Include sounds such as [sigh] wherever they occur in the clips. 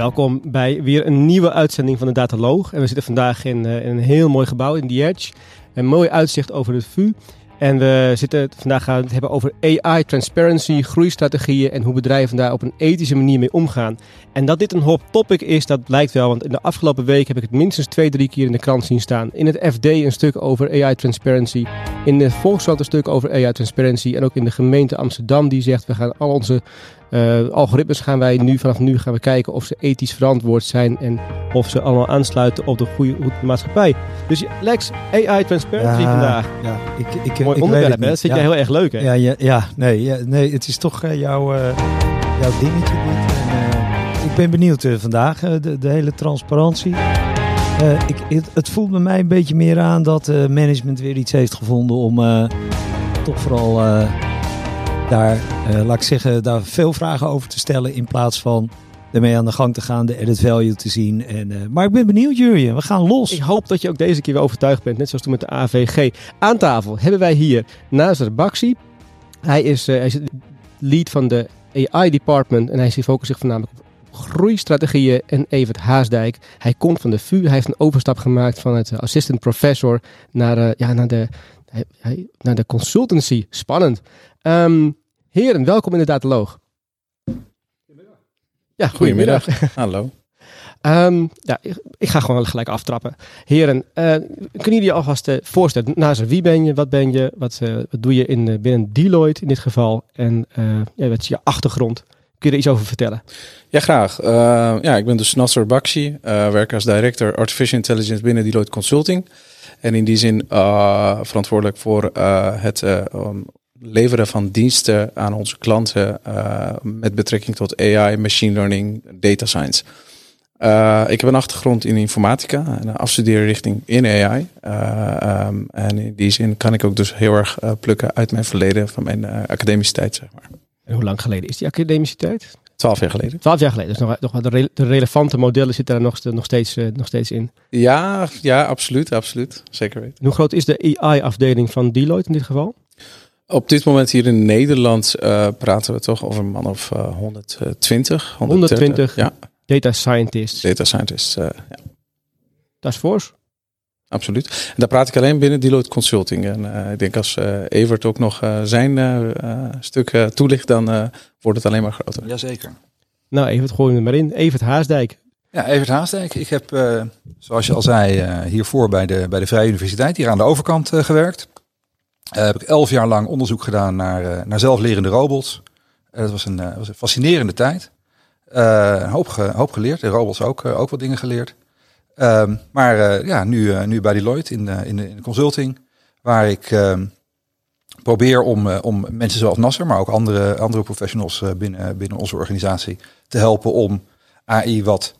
Welkom bij weer een nieuwe uitzending van de Dataloog. En we zitten vandaag in, uh, in een heel mooi gebouw in The Edge. Een mooi uitzicht over het VU. En we zitten vandaag gaan het hebben over AI, transparency, groeistrategieën en hoe bedrijven daar op een ethische manier mee omgaan. En dat dit een hot topic is, dat blijkt wel, want in de afgelopen week heb ik het minstens twee, drie keer in de krant zien staan. In het FD een stuk over AI transparency, in de Volkskrant een stuk over AI transparency en ook in de gemeente Amsterdam die zegt we gaan al onze uh, algoritmes gaan wij nu, vanaf nu gaan we kijken of ze ethisch verantwoord zijn en of ze allemaal aansluiten op de goede, maatschappij. Dus Lex, AI transparency ja, vandaag. Ja, ik, ik, Mooi ik onderwerp, hè? Dat niet. vind ja. jij heel erg leuk, hè? Ja, ja, ja, nee, nee, het is toch uh, jouw, uh, jouw dingetje. En, ik ben benieuwd vandaag, de, de hele transparantie. ik, het, het, voelt bij mij een beetje meer aan dat management weer iets heeft gevonden om toch vooral daar, uh, laat ik zeggen, daar veel vragen over te stellen in plaats van ermee aan de gang te gaan, de added value te zien. En, uh, maar ik ben benieuwd, Jurjen. We gaan los. Ik hoop dat je ook deze keer weer overtuigd bent, net zoals toen met de AVG. Aan tafel hebben wij hier Nazar Baxi. Hij is, uh, hij is lead van de AI department en hij focust zich voornamelijk op groeistrategieën en Evert Haasdijk. Hij komt van de VU, hij heeft een overstap gemaakt van het assistant professor naar, ja, naar, de, naar de consultancy. Spannend. Um, Heren, welkom in de Dataloog. Goedemiddag. Ja, goedemiddag. goedemiddag. Hallo. Um, [laughs] ja, ik, ik, ga gewoon gelijk aftrappen. Heren, uh, kunnen jullie alvast uh, voorstellen? Nazer, wie ben je? Wat ben je? Wat, uh, wat doe je in, binnen Deloitte in dit geval? En ja, wat is je achtergrond? Kun je er iets over vertellen? Ja, graag. ja, ik ben dus Nasser Bakshi, werk als director Artificial Intelligence binnen Deloitte Consulting. En in die zin verantwoordelijk voor het um, leveren van diensten aan onze klanten uh, met betrekking tot AI, machine learning, data science. Uh, ik heb een achtergrond in informatica en een afstuderen richting in AI. Uh, um, en in die zin kan ik ook dus heel erg plukken uit mijn verleden van mijn academische tijd, zeg maar. En hoe lang geleden is die academische tijd? Twaalf jaar geleden. Twaalf jaar geleden. Dus nog, nog de, re de relevante modellen zitten daar nog, nog, steeds, nog steeds in. Ja, ja, absoluut, absoluut. Zeker weten. En hoe groot is de AI-afdeling van Deloitte in dit geval? Op dit moment hier in Nederland uh, praten we toch over een man of uh, 120. 120 ja. data scientists. Data scientists, uh, ja. Dat is fors. Absoluut. En daar praat ik alleen binnen Deloitte Consulting. En uh, ik denk als Evert ook nog zijn stuk toelicht, dan wordt het alleen maar groter. Jazeker. Nou, Evert, gooi hem er maar in. Evert Haasdijk. Ja, Evert Haasdijk. Ik heb, zoals je al zei, hiervoor bij de, bij de Vrije Universiteit hier aan de overkant gewerkt. Uh, heb ik elf jaar lang onderzoek gedaan naar, uh, naar zelflerende robots. Uh, dat was een, was een fascinerende tijd. een hoop, ge, hoop geleerd. De robots ook, ook wat dingen geleerd. Ehm, maar ja, nu, nu bij Deloitte in, in, de, in de consulting. Waar ik ehm, probeer om, om mensen zoals Nasser, maar ook andere, andere professionals binnen, binnen onze organisatie te helpen om AI wat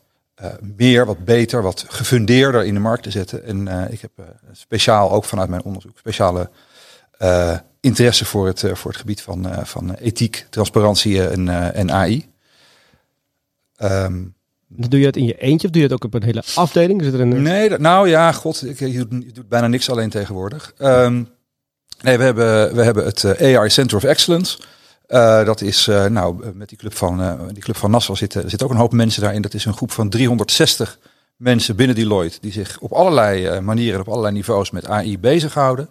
meer, wat beter, wat gefundeerder in de markt te zetten. En ik heb speciaal ook vanuit mijn onderzoek speciale uh, interesse voor het, uh, voor het gebied van, uh, van ethiek, transparantie en, en AI. Um, doe je dat in je eentje of doe je dat ook op een hele afdeling? Zit er een... Nee, dat, nou ja, god, ik, je, doet, je doet bijna niks alleen tegenwoordig. Um, nee, we hebben, we hebben het AI Center of Excellence. dat is, nou, met die club van, die club van Nassau zitten, zitten ook een hoop mensen daarin. Dat is een groep van 360 mensen binnen Deloitte die zich op allerlei manieren en op allerlei niveaus met AI bezighouden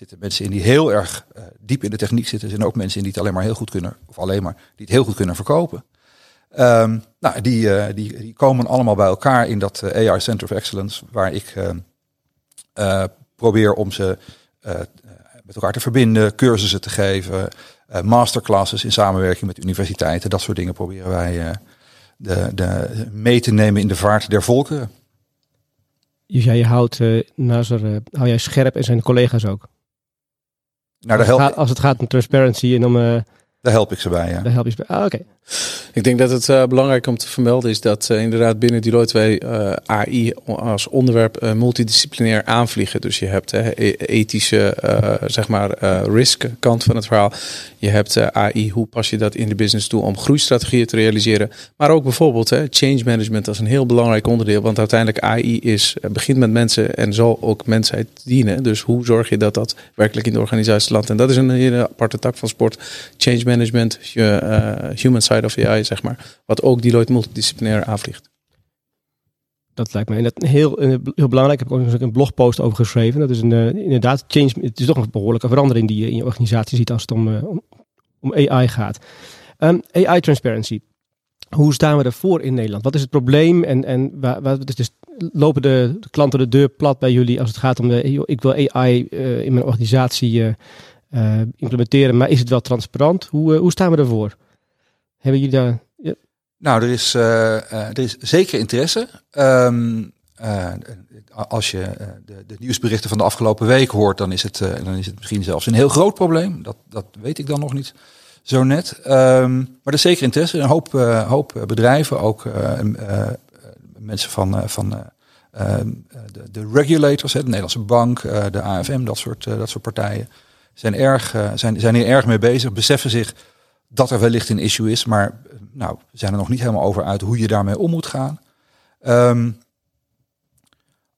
zitten mensen in die heel erg uh, diep in de techniek zitten. Zijn ook mensen in die het alleen maar heel goed kunnen, of alleen maar, die het heel goed kunnen verkopen. Um, nou, die, uh, die, die komen allemaal bij elkaar in dat uh, AI Center of Excellence, waar ik probeer om ze met elkaar te verbinden, cursussen te geven, masterclasses in samenwerking met universiteiten. Dat soort dingen proberen wij de, de, mee te nemen in de vaart der volkeren. Dus jij houdt Nazar, hou jij scherp en zijn collega's ook? Nou, als, het gaat, als het gaat om transparency en om... Daar help ik ze bij, ja. Daar help je ze bij. Ah, oké. Okay. Ik denk dat het uh, belangrijk om te vermelden is dat uh, inderdaad binnen Deloitte wij uh, AI als onderwerp multidisciplinair aanvliegen. Dus je hebt e ethische, zeg maar, risk kant van het verhaal. Je hebt AI, hoe pas je dat in de business toe om groeistrategieën te realiseren. Maar ook bijvoorbeeld change management als een heel belangrijk onderdeel. Want uiteindelijk AI is, begint met mensen en zal ook mensheid dienen. Dus hoe zorg je dat dat werkelijk in de organisatie landt? En dat is een hele aparte tak van sport. Change management, human side of AI, zeg maar. Wat ook Deloitte multidisciplinair aanvliegt. Dat lijkt mij heel, eh, heel belangrijk. Ik heb ook een blogpost over geschreven. Dat is een, uh, inderdaad, change, het is toch een behoorlijke verandering die je in je organisatie ziet als het om, uh, om, AI gaat. Um, ehm, AI transparency. Hoe staan we ervoor in Nederland? Wat is het probleem? En, en waar, waar, dus lopen de, de, klanten de deur plat bij jullie als het gaat om de, ik wil AI in mijn organisatie implementeren, maar is het wel transparant? Hoe, hoe staan we ervoor? Hebben jullie daar... Ja. Nou, er is, uh, er is zeker interesse. Uh, als je de, de, nieuwsberichten van de afgelopen week hoort, dan is, het, dan is het misschien zelfs een heel groot probleem. Dat, dat weet ik dan nog niet zo net. Um, maar er is zeker interesse. Een hoop, hoop bedrijven, ook mensen van, van de, de, regulators, hè, de Nederlandse Bank, de AFM, dat soort, dat soort partijen, zijn, erg, zijn, zijn hier erg mee bezig, beseffen zich dat er wellicht een issue is, maar nou, we zijn er nog niet helemaal over uit hoe je daarmee om moet gaan. Um,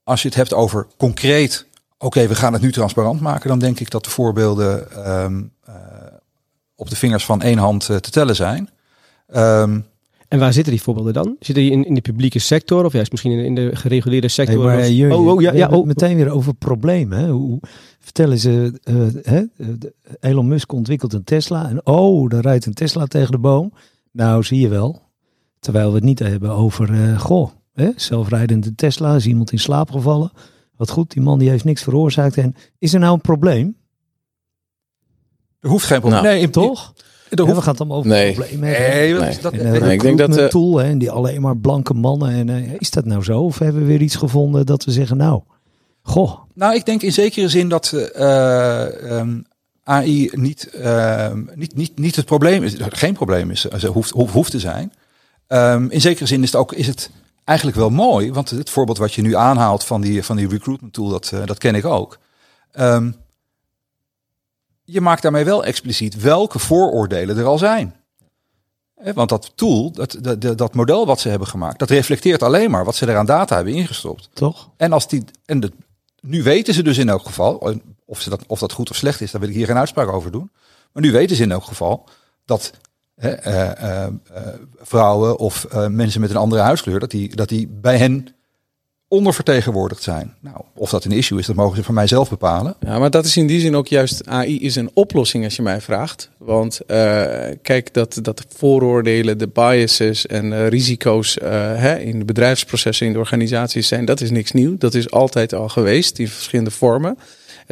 als je het hebt over concreet, oké, we gaan het nu transparant maken, dan denk ik dat de voorbeelden um, uh, op de vingers van één hand uh, te tellen zijn. Um, en waar zitten die voorbeelden dan? Zitten die in, in de publieke sector of juist misschien in, in de gereguleerde sector? Hey, maar, jullie, oh, oh, ja, ja, oh. meteen weer over problemen. Hè? Hoe, vertellen ze, uh, hè? Elon Musk ontwikkelt een Tesla en oh, dan rijdt een Tesla tegen de boom. Nou, zie je wel. Terwijl we het niet hebben over, uh, goh, hè? zelfrijdende Tesla, is iemand in slaap gevallen. Wat goed, die man die heeft niks veroorzaakt. En is er nou een probleem? Er hoeft geen probleem. Nou, nee, toch? Hoeft... we gaan het dan over nee. problemen Nee, dat, en, nee, ik denk dat uh, tool hè, en die alleen maar blanke mannen. En uh, is dat nou zo? Of hebben we weer iets gevonden dat we zeggen, nou, goh. Nou, ik denk in zekere zin dat uh, um, AI niet, ehm, niet, niet, niet het probleem is, geen probleem is, hoeft, hoeft te zijn. Um, in zekere zin is het ook is het eigenlijk wel mooi, want het voorbeeld wat je nu aanhaalt van die, van die recruitment tool, dat, dat ken ik ook. Um, je maakt daarmee wel expliciet welke vooroordelen er al zijn. Want dat tool, dat, dat, dat model wat ze hebben gemaakt, dat reflecteert alleen maar wat ze er aan data hebben ingestopt. Toch? En als die, en de, nu weten ze dus in elk geval, of, ze dat, of dat goed of slecht is, daar wil ik hier geen uitspraak over doen. Maar nu weten ze in elk geval dat hè, uh, uh, vrouwen of mensen met een andere huidskleur, dat die, dat die bij hen ondervertegenwoordigd zijn. Nou, of dat een issue is, dat mogen ze van mij zelf bepalen. Ja, maar dat is in die zin ook juist AI is een oplossing als je mij vraagt. Want uh, kijk, dat, dat de vooroordelen, de biases en uh, risico's uh, hè, in de bedrijfsprocessen, in de organisaties zijn, dat is niks nieuw. Dat is altijd al geweest in verschillende vormen.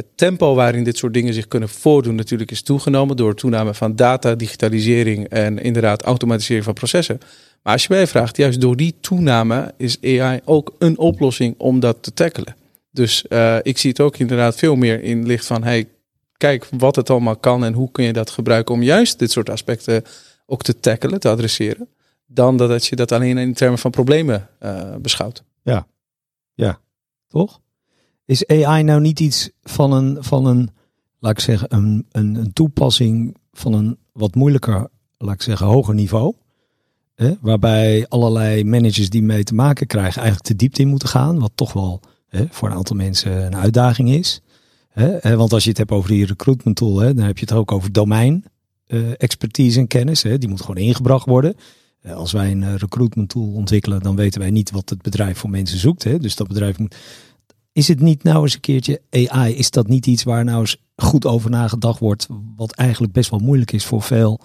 Het tempo waarin dit soort dingen zich kunnen voordoen natuurlijk is toegenomen door toename van data, digitalisering en inderdaad automatisering van processen. Maar als je mij vraagt, juist door die toename is AI ook een oplossing om dat te tackelen. Dus uh, ik zie het ook inderdaad veel meer in licht van, hey, kijk wat het allemaal kan en hoe kun je dat gebruiken om juist dit soort aspecten ook te tackelen, te adresseren, dan dat je dat alleen in termen van problemen uh, beschouwt. Ja, ja, toch? Is AI nou niet iets van een, van een laat ik zeggen, een, een, toepassing van een wat moeilijker, laat ik zeggen, hoger niveau? Hè, waarbij allerlei managers die mee te maken krijgen eigenlijk te diepte in moeten gaan. Wat toch wel hè, voor een aantal mensen een uitdaging is. Hè, want als je het hebt over die recruitment tool, hè, dan heb je het ook over domein uh, expertise en kennis. Hè, die moet gewoon ingebracht worden. Uh, als wij een uh, recruitment tool ontwikkelen, dan weten wij niet wat het bedrijf voor mensen zoekt. Hè. Dus dat bedrijf moet. Is het niet nou eens een keertje AI? Is dat niet iets waar nou eens goed over nagedacht wordt? Wat eigenlijk best wel moeilijk is voor veel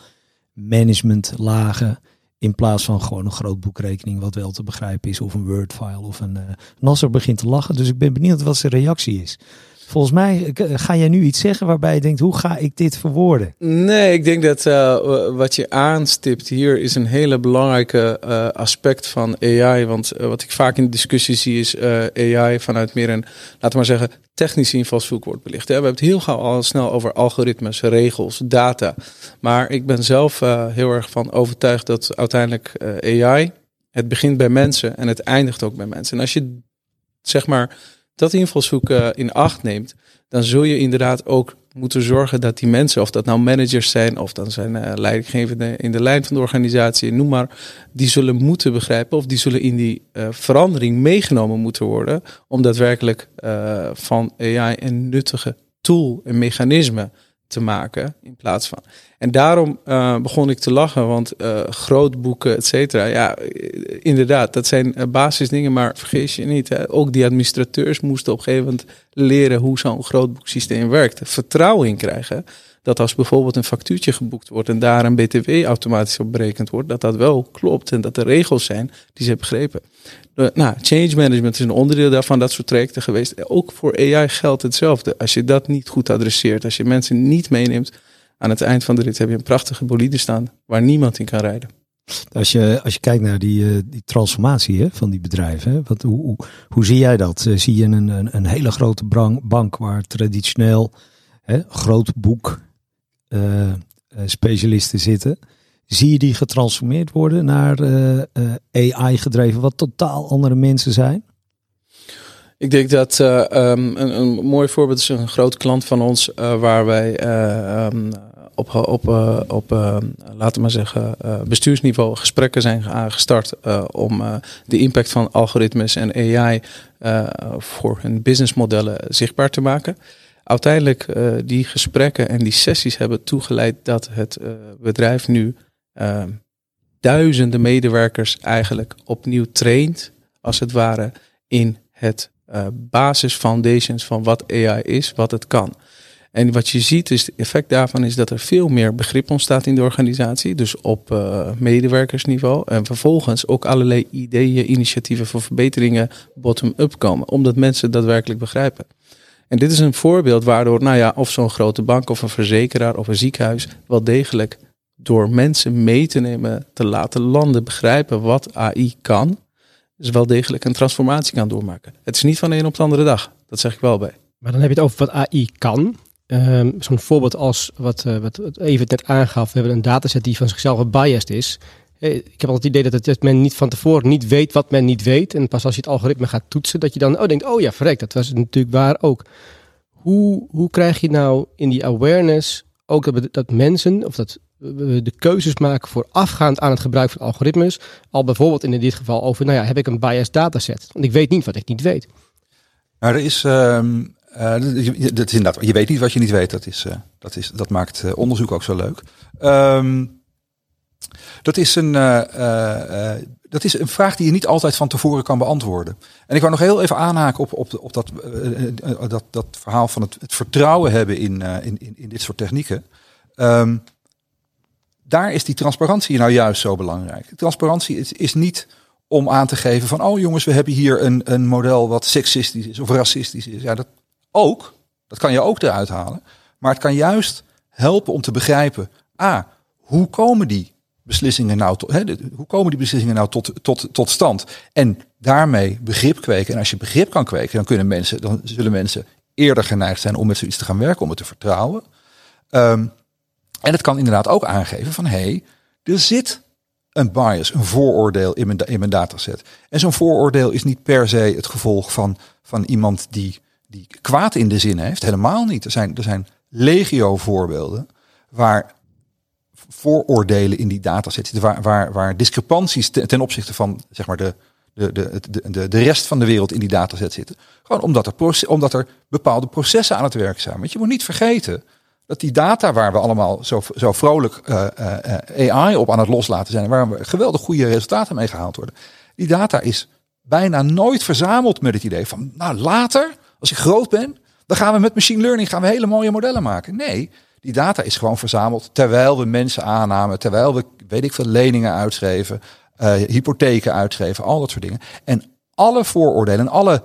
managementlagen. In plaats van gewoon een groot boekrekening wat wel te begrijpen is. Of een Word-file of een... Uh, Nasser begint te lachen, dus ik ben benieuwd wat zijn reactie is. Volgens mij eh, ga jij nu iets zeggen waarbij je denkt, hoe ga ik dit verwoorden? Nee, ik denk dat uh, wat je aanstipt hier is een hele belangrijke uh, aspect van AI. Want wat ik vaak in de discussie zie is AI vanuit meer een, laten we maar zeggen, technische invalshoek wordt belicht. Hè. We hebben het heel gauw al snel over algoritmes, regels, data. Maar ik ben zelf heel erg van overtuigd dat uiteindelijk AI, het begint bij mensen en het eindigt ook bij mensen. En als je zeg maar dat invalshoek uh, in acht neemt, dan zul je inderdaad ook moeten zorgen dat die mensen, of dat nou managers zijn, of dan zijn uh, leidinggevenden in de lijn van de organisatie, noem maar, die zullen moeten begrijpen, of die zullen in die uh, verandering meegenomen moeten worden, om daadwerkelijk van AI een nuttige tool, een mechanisme te maken in plaats van. En daarom uh, begon ik te lachen, want uh, grootboeken, et cetera. Ja, inderdaad, dat zijn basisdingen, maar vergeet je niet. Hè, ook die administrateurs moesten op een gegeven moment leren hoe zo'n grootboeksysteem werkt. Vertrouwen in krijgen dat als bijvoorbeeld een factuurtje geboekt wordt en daar een BTW automatisch op berekend wordt, dat dat wel klopt en dat er regels zijn die ze hebben begrepen. Nou, change management is een onderdeel daarvan, dat soort trajecten geweest. Ook voor AI geldt hetzelfde. Als je dat niet goed adresseert, als je mensen niet meeneemt, aan het eind van de rit heb je een prachtige bolide staan waar niemand in kan rijden. Als je, als je kijkt naar die, uh, die transformatie hè, van die bedrijven, hè, wat, hoe, hoe, zie jij dat? Uh, zie je een, een, een hele grote bank waar traditioneel hè, groot boek uh, specialisten zitten? Zie je die getransformeerd worden naar AI gedreven, wat totaal andere mensen zijn? Ik denk dat um, een, een, mooi voorbeeld is een grote klant van ons, waar wij um, op, op, op laten we maar zeggen, bestuursniveau gesprekken zijn gestart om de impact van algoritmes en AI voor hun businessmodellen zichtbaar te maken. Uiteindelijk die gesprekken en die sessies hebben toegeleid dat het bedrijf nu ehm, duizenden medewerkers eigenlijk opnieuw traint, als het ware, in het uh, basis foundations van wat AI is, wat het kan. En wat je ziet is, het effect daarvan is dat er veel meer begrip ontstaat in de organisatie. Dus op uh, medewerkersniveau. En vervolgens ook allerlei ideeën, initiatieven voor verbeteringen bottom-up komen. Omdat mensen daadwerkelijk begrijpen. En dit is een voorbeeld waardoor, nou ja, of zo'n grote bank of een verzekeraar of een ziekenhuis wel degelijk door mensen mee te nemen, te laten landen, begrijpen wat AI kan dus wel degelijk een transformatie kan doormaken. Het is niet van de een op de andere dag. Dat zeg ik wel bij. Maar dan heb je het over wat AI kan. Um, Zo'n voorbeeld als wat, uh, wat even net aangaf. We hebben een dataset die van zichzelf gebiased is. Eh, ik heb altijd het idee dat, het, dat men niet van tevoren niet weet wat men niet weet. En pas als je het algoritme gaat toetsen, dat je dan oh, denkt, oh ja, verrek, dat was natuurlijk waar ook. Hoe, hoe krijg je nou in die awareness ook dat, dat mensen, of dat de keuzes maken voorafgaand aan het gebruik van algoritmes. Al bijvoorbeeld in dit geval over, nou ja, heb ik een biased dataset? Want ik weet niet wat ik niet weet. Nou, er is, uh, uh, dat is inderdaad, je weet niet wat je niet weet. Dat, is, uh, dat, is, dat maakt onderzoek ook zo leuk. Um, dat is een, dat is een vraag die je niet altijd van tevoren kan beantwoorden. En ik wou nog heel even aanhaken op, op, op dat, dat, dat verhaal van het, het vertrouwen hebben in, in, in, in dit soort technieken. Um, daar is die transparantie nou juist zo belangrijk. Transparantie is, is niet om aan te geven van, oh jongens, we hebben hier een, een model wat seksistisch is of racistisch is. Ja, dat ook. Dat kan je ook eruit halen. Maar het kan juist helpen om te begrijpen, ah, hoe komen die beslissingen nou tot, hè, hoe komen die beslissingen nou tot, tot, tot stand? En daarmee begrip kweken. En als je begrip kan kweken, dan kunnen mensen, dan zullen mensen eerder geneigd zijn om met zoiets te gaan werken, om het te vertrouwen. Um, en het kan inderdaad ook aangeven van hé, hey, er zit een bias, een vooroordeel in mijn, in mijn dataset. En zo'n vooroordeel is niet per se het gevolg van, van iemand die, die kwaad in de zin heeft. Helemaal niet. Er zijn, er zijn legio voorbeelden waar vooroordelen in die dataset zitten, waar, waar, waar discrepanties ten, opzichte van zeg maar de, de, de, de, de rest van de wereld in die dataset zitten. Gewoon omdat er, omdat er bepaalde processen aan het werk zijn. Want je moet niet vergeten dat die data waar we allemaal zo, zo vrolijk uh, uh, AI op aan het loslaten zijn, waar we geweldig goede resultaten mee gehaald worden, die data is bijna nooit verzameld met het idee van, nou later, als ik groot ben, dan gaan we met machine learning gaan we hele mooie modellen maken. Nee, die data is gewoon verzameld terwijl we mensen aannamen, terwijl we, weet ik veel, leningen uitschreven, uh, hypotheken uitschreven, al dat soort dingen. En alle vooroordelen, alle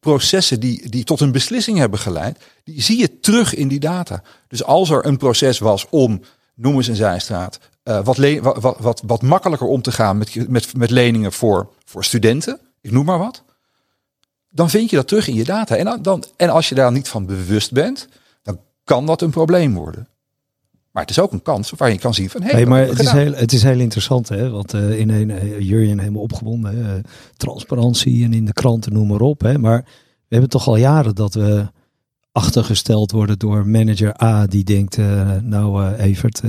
processen die, die tot een beslissing hebben geleid, die zie je terug in die data. Dus als er een proces was om, noem eens een zijstraat, uh, wat, wat, wat, wat, makkelijker om te gaan met, met, met leningen voor, voor studenten, ik noem maar wat, dan vind je dat terug in je data. En, dan, en als je daar niet van bewust bent, kan dat een probleem worden. Maar het is ook een kans waar je kan zien van... Hey, maar het is, heel, het is heel interessant, hè? Want uh, in een, uh, Jurjen helemaal opgewonden. Uh, transparantie en in de kranten, noem maar op. Hè? Maar we hebben toch al jaren dat we achtergesteld worden door manager A... die denkt, nou Evert,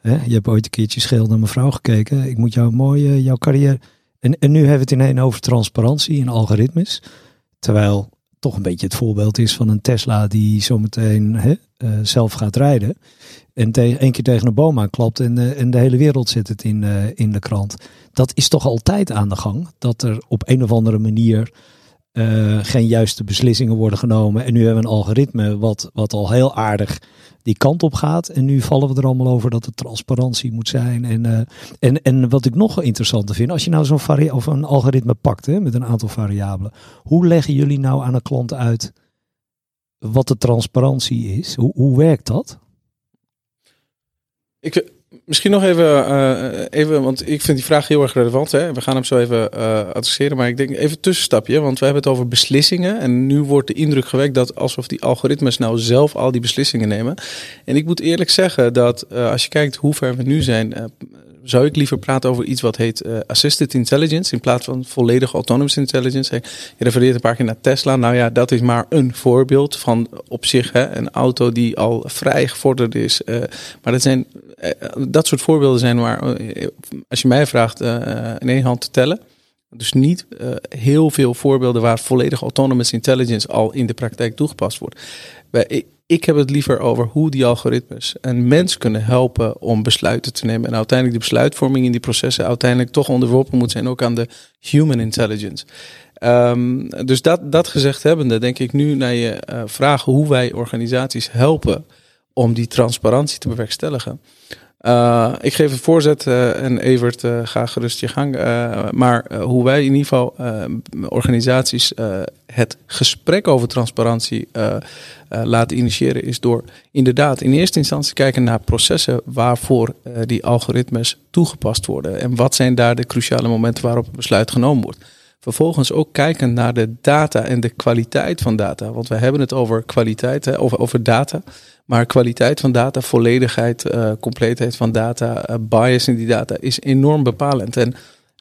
hè, je hebt ooit een keertje scheel naar mevrouw gekeken. Ik moet jou mooi, jouw carrière... En, en nu hebben we het ineens over transparantie en algoritmes. Terwijl toch een beetje het voorbeeld is van een Tesla die zometeen hè, zelf gaat rijden en één keer tegen een boom aanklapt en, uh, en de hele wereld zit het in, uh, in de krant. Dat is toch altijd aan de gang. Dat er op een of andere manier geen juiste beslissingen worden genomen. En nu hebben we een algoritme wat, wat al heel aardig die kant op gaat. En nu vallen we er allemaal over dat er transparantie moet zijn. En, en, en wat ik nog interessanter vind, als je nou zo'n of een algoritme pakt hè, met een aantal variabelen. Hoe leggen jullie nou aan een klant uit wat de transparantie is? Hoe, hoe werkt dat? Ik, misschien nog even, uh, even, want ik vind die vraag heel erg relevant. Hè? We gaan hem zo even uh, adresseren. Maar ik denk even tussenstapje, want we hebben het over beslissingen. En nu wordt de indruk gewekt dat alsof die algoritmes nou zelf al die beslissingen nemen. En ik moet eerlijk zeggen dat uh, als je kijkt hoe ver we nu zijn, zou ik liever praten over iets wat heet uh, assisted intelligence in plaats van volledig autonomous intelligence. Je refereert een paar keer naar Tesla. Nou ja, dat is maar een voorbeeld van op zich hè, een auto die al vrij gevorderd is. Uh, maar dat, zijn, uh, dat soort voorbeelden zijn maar, als je mij vraagt, in één hand te tellen. Dus niet heel veel voorbeelden waar volledig autonomous intelligence al in de praktijk toegepast wordt. Ik heb het liever over hoe die algoritmes een mens kunnen helpen om besluiten te nemen. En uiteindelijk de besluitvorming in die processen uiteindelijk toch onderworpen moet zijn ook aan de human intelligence. Um, dus dat, dat gezegd hebbende, denk ik nu naar je uh, vragen hoe wij organisaties helpen om die transparantie te bewerkstelligen. Uh, ik geef het voorzet uh, en Evert, uh, ga gerust je gang. maar hoe wij in ieder geval organisaties het gesprek over transparantie laten initiëren, is door inderdaad in eerste instantie kijken naar processen waarvoor die algoritmes toegepast worden. En wat zijn daar de cruciale momenten waarop een besluit genomen wordt. Vervolgens ook kijken naar de data en de kwaliteit van data. Want we hebben het over kwaliteit, hè, over, over data. Maar kwaliteit van data, volledigheid, compleetheid van data, bias in die data is enorm bepalend. En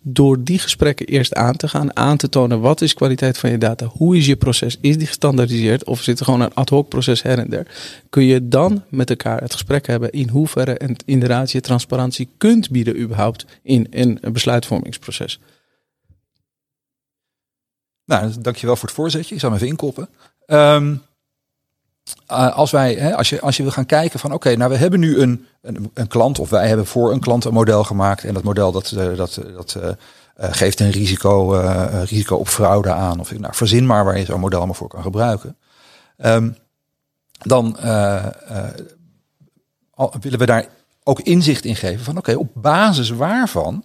door die gesprekken eerst aan te gaan, aan te tonen wat is kwaliteit van je data, hoe is je proces, is die gestandaardiseerd of zit er gewoon een ad hoc proces her en der, kun je dan met elkaar het gesprek hebben in hoeverre en inderdaad je transparantie kunt bieden überhaupt in, een besluitvormingsproces. Nou, dankjewel voor het voorzetje. Ik zal hem even inkoppen. Um, uh, als, wij, hè, als, je, als je wil gaan kijken van oké, nou we hebben nu een, een, een, klant of wij hebben voor een klant een model gemaakt en dat model dat, uh, dat, dat uh, geeft een risico, risico op fraude aan of nou, verzin maar waar je zo'n model maar voor kan gebruiken. Um, dan willen we daar ook inzicht in geven van oké, op basis waarvan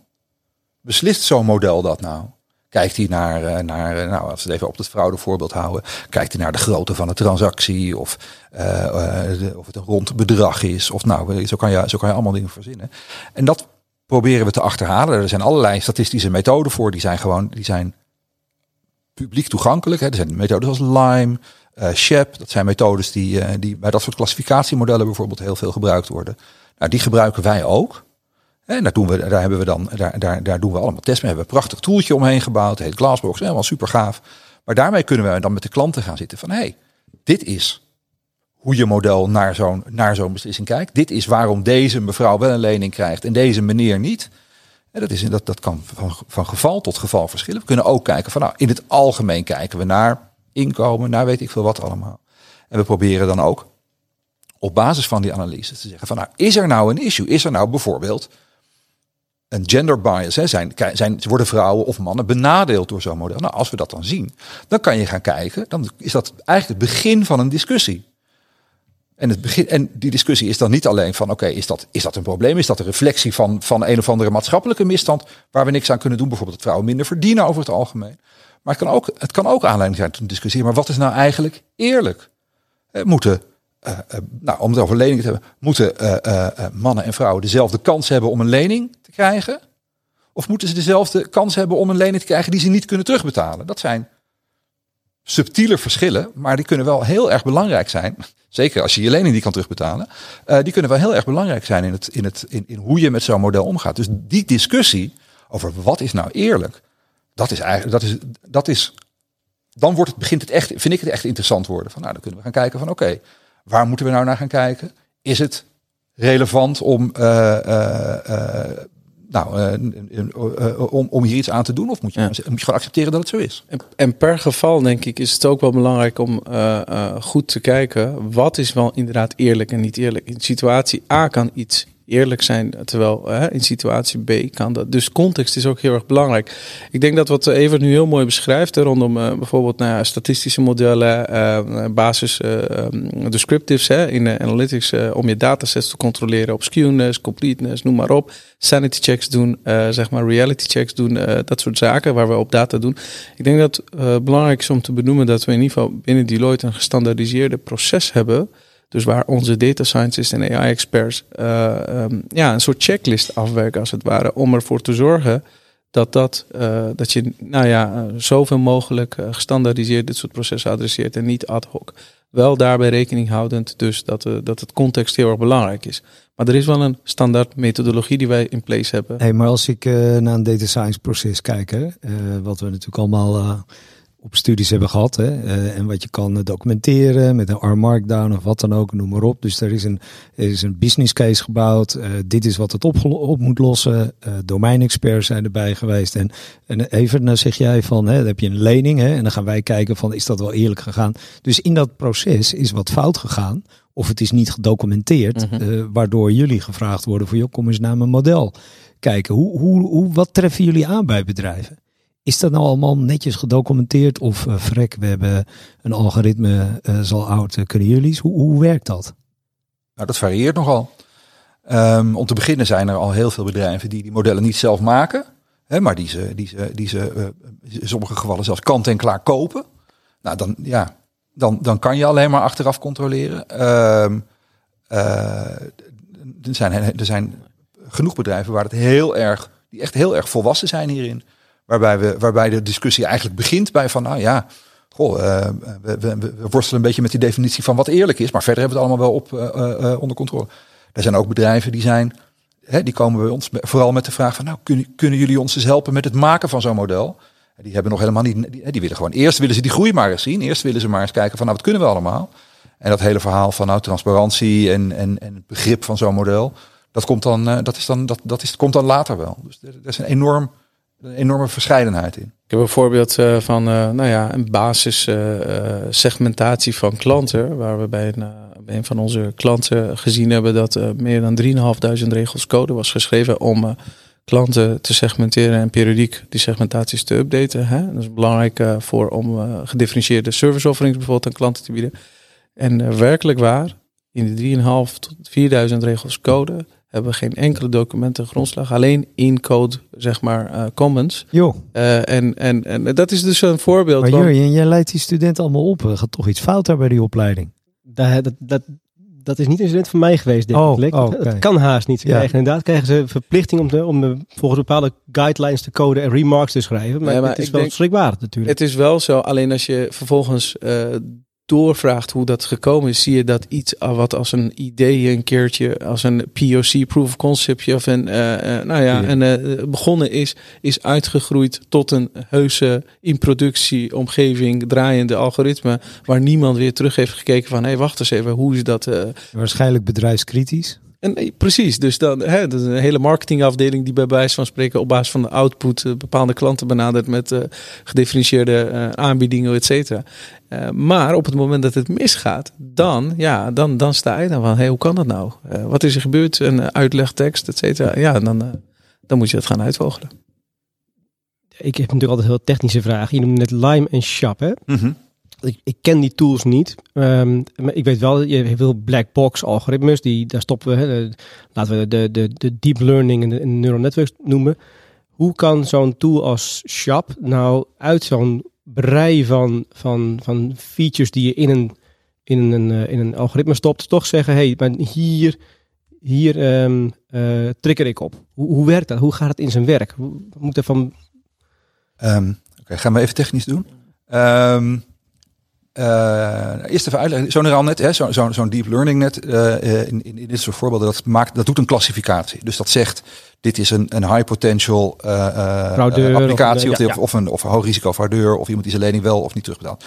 beslist zo'n model dat nou? Kijkt hij naar, eh, naar eh, nou, als we het even op het fraudevoorbeeld houden, kijkt hij naar de grootte van de transactie of, uh, of het een rond bedrag is. Of nou, zo kan, je, zo kan je allemaal dingen verzinnen. En dat proberen we te achterhalen. Er zijn allerlei statistische methoden voor, die zijn gewoon, die zijn publiek toegankelijk. Hè. Er zijn methodes als Lime, uh, SHEP, dat zijn methodes die, die bij dat soort klassificatiemodellen bijvoorbeeld heel veel gebruikt worden. Nou, die gebruiken wij ook. En daar doen we, daar hebben we dan, daar, daar, daar doen we allemaal tests mee. We hebben een prachtig toeltje omheen gebouwd. Het heet Glassbox. Helemaal super gaaf. Maar daarmee kunnen we dan met de klanten gaan zitten van hé, hey, dit is hoe je model naar zo'n naar beslissing kijkt. Dit is waarom deze mevrouw wel een lening krijgt en deze meneer niet. En dat, is, dat, dat kan van, van geval tot geval verschillen. We kunnen ook kijken van nou, in het algemeen kijken we naar inkomen, naar weet ik veel wat allemaal. En we proberen dan ook op basis van die analyse te zeggen van nou, is er nou een issue? Is er nou bijvoorbeeld een gender bias. Hè, zijn, zijn, worden vrouwen of mannen benadeeld door zo'n model? Nou, als we dat dan zien, dan kan je gaan kijken. Dan is dat eigenlijk het begin van een discussie. En, het begin, en die discussie is dan niet alleen van, oké, is, dat, is dat een probleem? Is dat een reflectie van, van een of andere maatschappelijke misstand waar we niks aan kunnen doen? Bijvoorbeeld dat vrouwen minder verdienen over het algemeen. Maar het kan ook, het kan ook aanleiding zijn tot een discussie. Maar wat is nou eigenlijk eerlijk? Eh, moeten, eh, eh, nou, om het over leningen te hebben, moeten eh, mannen en vrouwen dezelfde kans hebben om een lening te krijgen? Of moeten ze dezelfde kans hebben om een lening te krijgen die ze niet kunnen terugbetalen? Dat zijn subtiele verschillen, maar die kunnen wel heel erg belangrijk zijn. Zeker als je je lening niet kan terugbetalen. die kunnen wel heel erg belangrijk zijn in, het, in, het, in hoe je met zo'n model omgaat. Dus die discussie over wat is nou eerlijk, dat is eigenlijk, dat is, dat is, dan wordt het, begint het echt, vind ik het echt interessant worden. Van, nou, dan kunnen we gaan kijken van, oké, waar moeten we nou naar gaan kijken? Is het relevant om, nou, om, om hier iets aan te doen? Of moet je, Ja. moet je gewoon accepteren dat het zo is? En, en per geval denk ik is het ook wel belangrijk om eh, eh, goed te kijken wat is wel inderdaad eerlijk en niet eerlijk. In situatie A kan iets eerlijk zijn, terwijl hè, in situatie B kan dat. Dus context is ook heel erg belangrijk. Ik denk dat wat Evert nu heel mooi beschrijft rondom eh, bijvoorbeeld nou ja, statistische modellen, eh, basis eh, ehm, descriptives hè, in analytics eh, om je datasets te controleren op skewness, completeness, noem maar op. Sanity checks doen, eh, zeg maar reality checks doen, eh, dat soort zaken waar we op data doen. Ik denk dat het eh, belangrijk is om te benoemen dat we in ieder geval binnen Deloitte een gestandaardiseerde proces hebben. Dus waar onze data scientists en AI-experts eh, ehm, ja, een soort checklist afwerken als het ware. Om ervoor te zorgen dat, dat, eh, dat je nou ja, eh, zoveel mogelijk gestandaardiseerd dit soort processen adresseert en niet ad hoc. Wel daarbij rekening houdend dus dat, eh, dat het context heel erg belangrijk is. Maar er is wel een standaard methodologie die wij in place hebben. Hey, maar als ik naar een data science proces kijk, hè, wat we natuurlijk allemaal op studies hebben gehad, hè, eh, en wat je kan eh, documenteren met een R Markdown of wat dan ook, noem maar op. Dus er is een, er is een business case gebouwd. eh, dit is wat het op, op moet lossen. domeinexperts zijn erbij geweest. En, en even dan zeg jij van, hè, dan heb je een lening, hè, en dan gaan wij kijken van, is dat wel eerlijk gegaan? Dus in dat proces is wat fout gegaan. Of het is niet gedocumenteerd, Mhm. waardoor jullie gevraagd worden voor, joh, kom eens naar mijn model kijken. Hoe, hoe, hoe, wat treffen jullie aan bij bedrijven? Is dat nou allemaal netjes gedocumenteerd? Of eh vrek, we hebben een algoritme, eh zal oud, eh, kunnen jullie? Hoe, hoe werkt dat? Nou, dat varieert nogal. Ehm, om te beginnen zijn er al heel veel bedrijven die die modellen niet zelf maken. Hè, maar die ze, die ze, die ze eh, in sommige gevallen zelfs kant en klaar kopen. Nou, dan, ja, dan, dan kan je alleen maar achteraf controleren. Ehm, eh, er, zijn, er zijn genoeg bedrijven waar het heel erg, die echt heel erg volwassen zijn hierin. Waarbij, we, waarbij de discussie eigenlijk begint bij van, nou ja, goh, eh, we, worstelen een beetje met die definitie van wat eerlijk is. Maar verder hebben we het allemaal wel op, eh, eh, onder controle. Er zijn ook bedrijven die zijn, hè, die komen bij ons vooral met de vraag van, nou, kunnen, kunnen jullie ons eens helpen met het maken van zo'n model? Die hebben nog helemaal niet, die, die willen gewoon, eerst willen ze die groei maar eens zien. Eerst willen ze maar eens kijken van, nou, wat kunnen we allemaal? En dat hele verhaal van, nou, transparantie en, en, en het begrip van zo'n model, dat komt dan, dat is dan, dat, dat is, komt dan later wel. Dus er, er is een enorm, een enorme verscheidenheid in. Ik heb een voorbeeld eh, van eh, nou ja, een basis eh, van klanten. Waar we bij een, een van onze klanten gezien hebben dat meer dan 3.500 regels code was geschreven om klanten te segmenteren en periodiek die segmentaties te updaten. Hè? Dat is belangrijk voor om gedifferentieerde service offerings bijvoorbeeld aan klanten te bieden. En werkelijk waar, in de 3.500 tot 4.000 regels code hebben we geen enkele documenten grondslag. Alleen in code, zeg maar, eh, comments. Joh, Eh, en, en, en dat is dus een voorbeeld. maar Jurjen, jij leidt die studenten allemaal op. Er gaat toch iets fout daar bij die opleiding? Dat, dat, dat, dat is niet een student van mij geweest, denk Oh, ik. oh, oké. Het kan haast niet. Ze Ja. krijgen inderdaad krijgen ze verplichting om, de, om de, volgens bepaalde guidelines te coden en remarks te schrijven. Maar, Nee, maar het is ik wel denk- schrikbarend natuurlijk. Het is wel zo, alleen als je vervolgens eh, doorvraagt hoe dat gekomen is, zie je dat iets ah, wat als een idee een keertje, als een POC, proof of conceptje, of een, eh, eh, nou ja, een, eh, begonnen is, is uitgegroeid tot een heuse in productie omgeving draaiende algoritme, waar niemand weer terug heeft gekeken van, hé, hey, wacht eens even, hoe is dat? Waarschijnlijk bedrijfskritisch. En nee, precies, dus dan hè, dat is een hele marketingafdeling die bij wijze van spreken op basis van de output eh, bepaalde klanten benadert met eh, gedifferentieerde eh, aanbiedingen, et cetera. Eh, maar op het moment dat het misgaat, dan, ja, dan, dan sta je dan van, hey, hoe kan dat nou? Eh, wat is er gebeurd? Een eh, uitlegtekst, et cetera. Ja, dan, eh, dan moet je dat gaan uitvogelen. Ik heb natuurlijk altijd heel technische vragen. Je noemde net Lime en Shop, hè? Ik, ik ken die tools niet. Ehm, maar ik weet wel, je hebt veel black box algoritmes. Die, daar stoppen we, laten we de, de, de deep learning en de, neural networks noemen. Hoe kan zo'n tool als Shop nou uit zo'n brei van, van, van features die je in een, in een, eh, in een algoritme stopt, toch zeggen, hé, hey, hier, hier ehm eh, trigger ik op. Hoe, hoe werkt dat? Hoe gaat het in zijn werk? Hoe we moeten van Ehm, Oké, gaan we even technisch doen. Ehm, eh, eerst even uitleggen. Zo'n neuraal net, hè, zo- zo- zo'n deep learning net, eh, eh, in, in, in dit soort voorbeelden, dat, maakt, dat doet een klassificatie. Dus dat zegt, dit is een, een high potential Fraudeur of applicatie een- of, ja, of, ja. of een, of een hoog risico fraudeur of iemand die zijn lening wel of niet terugbetaalt.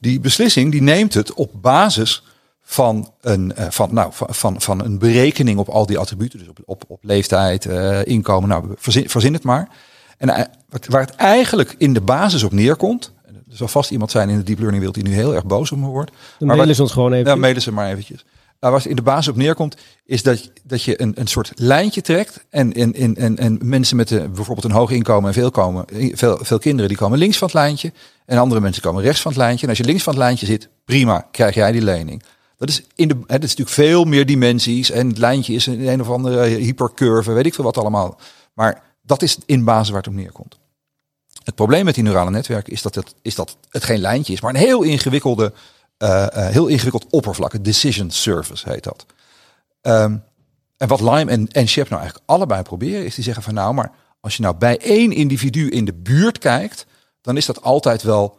Die beslissing die neemt het op basis van een, van, nou, van, van, een berekening op al die attributen. Dus op, op, op leeftijd, inkomen, nou, verzin, verzin het maar. En waar het eigenlijk in de basis op neerkomt. Er zal vast iemand zijn in de deep learning wereld die nu heel erg boos op me wordt. Dan Maar mailen ze ons gewoon even. Ja, mailen ze maar eventjes. Nou, waar het in de basis op neerkomt, is dat, dat je een, een soort lijntje trekt. En, en, en, en, en mensen met de, bijvoorbeeld een hoog inkomen en veel, komen, veel, veel kinderen, die komen links van het lijntje. En andere mensen komen rechts van het lijntje. En als je links van het lijntje zit, prima, krijg jij die lening. Dat is, in de, hè, dat is natuurlijk veel meer dimensies. En het lijntje is een, een of andere hypercurve, weet ik veel wat allemaal. Maar dat is in basis waar het op neerkomt. Het probleem met die neurale netwerken is dat het, is dat het geen lijntje is, maar een heel ingewikkelde, eh, eh, heel ingewikkeld oppervlak. Een decision service heet dat. Ehm, en wat Lime en, en Shep nou eigenlijk allebei proberen, is die zeggen van nou, maar als je nou bij één individu in de buurt kijkt, dan is dat altijd wel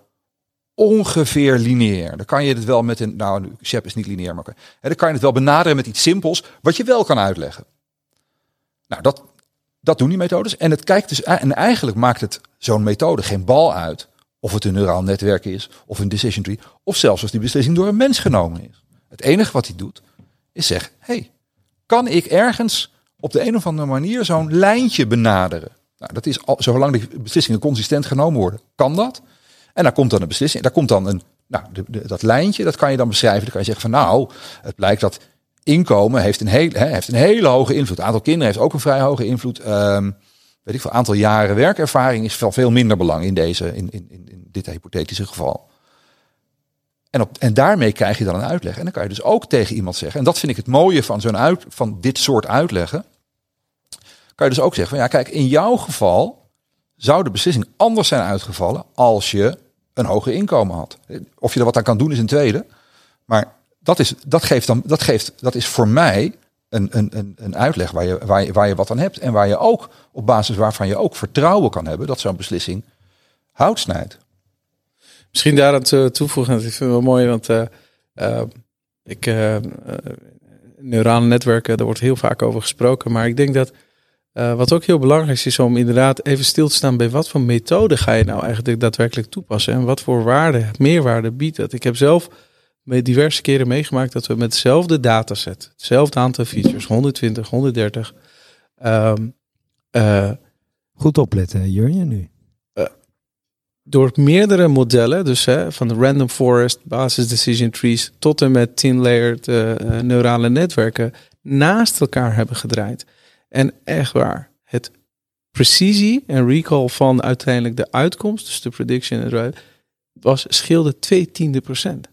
ongeveer lineair. Dan kan je het wel met een, nou, Shep is niet lineair, maar dan kan je het wel benaderen met iets simpels, wat je wel kan uitleggen. Nou, dat, dat doen die methodes. En het kijkt dus, en eigenlijk maakt het zo'n methode geen bal uit. Of het een neuraal netwerk is, of een decision tree, of zelfs als die beslissing door een mens genomen is. Het enige wat hij doet, is zeggen: hey, kan ik ergens op de een of andere manier zo'n lijntje benaderen? Nou, dat is al, zolang die beslissingen consistent genomen worden, kan dat. En daar komt dan een beslissing, daar komt dan een, nou, dat lijntje, dat kan je dan beschrijven. Dan kan je zeggen van nou, het blijkt dat inkomen heeft een, heel, heeft een hele hoge invloed. Het aantal kinderen heeft ook een vrij hoge invloed. Ehm, weet ik veel, aantal jaren werkervaring is van veel minder belang in deze, in, in, in dit hypothetische geval. En, op, en daarmee krijg je dan een uitleg. En dan kan je dus ook tegen iemand zeggen, en dat vind ik het mooie van zo'n uit, van dit soort uitleggen. Kan je dus ook zeggen van ja, kijk, in jouw geval zou de beslissing anders zijn uitgevallen als je een hoger inkomen had. Of je er wat aan kan doen is een tweede. Maar dat is, dat geeft dan, dat geeft, dat is voor mij een, een, een, uitleg waar je, waar, je, waar je wat aan hebt. En waar je ook, op basis waarvan je ook vertrouwen kan hebben dat zo'n beslissing hout snijdt. Misschien daaraan te toevoegen, dat vind ik wel mooi, want eh, ik, eh, neurale netwerken, daar wordt heel vaak over gesproken, maar ik denk dat wat ook heel belangrijk is, is om inderdaad even stil te staan bij wat voor methode ga je nou eigenlijk daadwerkelijk toepassen en wat voor waarde, meerwaarde biedt dat. Ik heb zelf diverse keren meegemaakt dat we met hetzelfde dataset, hetzelfde aantal features, 120, 130, ehm, eh, Goed opletten, Jurjen, nu. door meerdere modellen, dus hè, van de random forest, basis decision trees, tot en met tin-layered eh, eh, neurale netwerken, naast elkaar hebben gedraaid. En echt waar, het precisie en recall van uiteindelijk de uitkomst, dus de prediction, was scheelde twee tiende procent.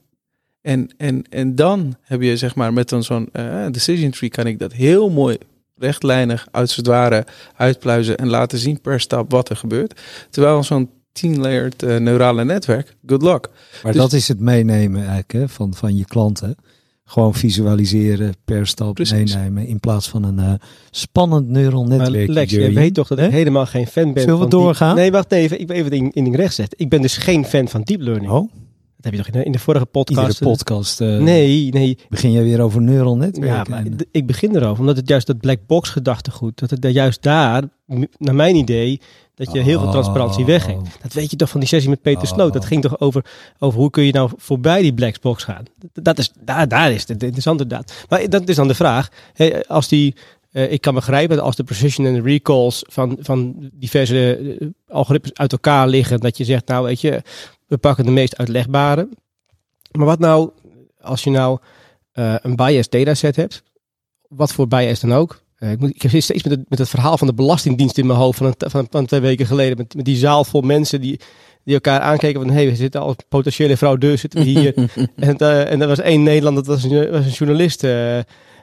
En, en, en dan heb je zeg maar met een zo'n eh, decision tree kan ik dat heel mooi rechtlijnig uit het ware uitpluizen en laten zien per stap wat er gebeurt. Terwijl zo'n 10-layered eh, neurale netwerk, good luck. Maar Dus- dat is het meenemen eigenlijk hè, van, van je klanten. Gewoon visualiseren, per stap Precies. meenemen. In plaats van een eh, spannend neural Maar netwerk. Lex, je weet toch dat ik helemaal geen fan ben Zullen we van doorgaan? Nee, wacht even. Ik ben even één ding recht zetten. Ik ben dus geen fan van deep learning. Oh, Dat heb je toch in de, in de vorige podcast. iedere podcast eh, Nee, nee. begin je weer over neural Ja, netwerken. En- d- ik begin erover. Omdat het juist dat black box gedachtegoed, dat het daar juist daar, naar mijn idee, dat je heel veel transparantie Oh. wegging. Dat weet je toch van die sessie met Peter Oh. Sloot. Dat ging toch over, over hoe kun je nou voorbij die black box gaan. Dat, is, daar, daar is het interessante daad. Maar dat is dan de vraag. Hè, als die, eh, ik kan begrijpen dat als de precision en de recalls van, van diverse eh, algoritmes uit elkaar liggen, dat je zegt, nou weet je, we pakken de meest uitlegbare. Maar wat nou, als je nou eh, een biased dataset hebt, wat voor bias dan ook. Eh, ik, moet, ik heb steeds met het, met het verhaal van de Belastingdienst in mijn hoofd van, een, van, van twee weken geleden. Met, met die zaal vol mensen die, die elkaar aankeken van, hé, hey, we zitten als potentiële fraudeurs zitten we hier. [laughs] en, uh, en er was één Nederlander, dat was een, was een journalist uh,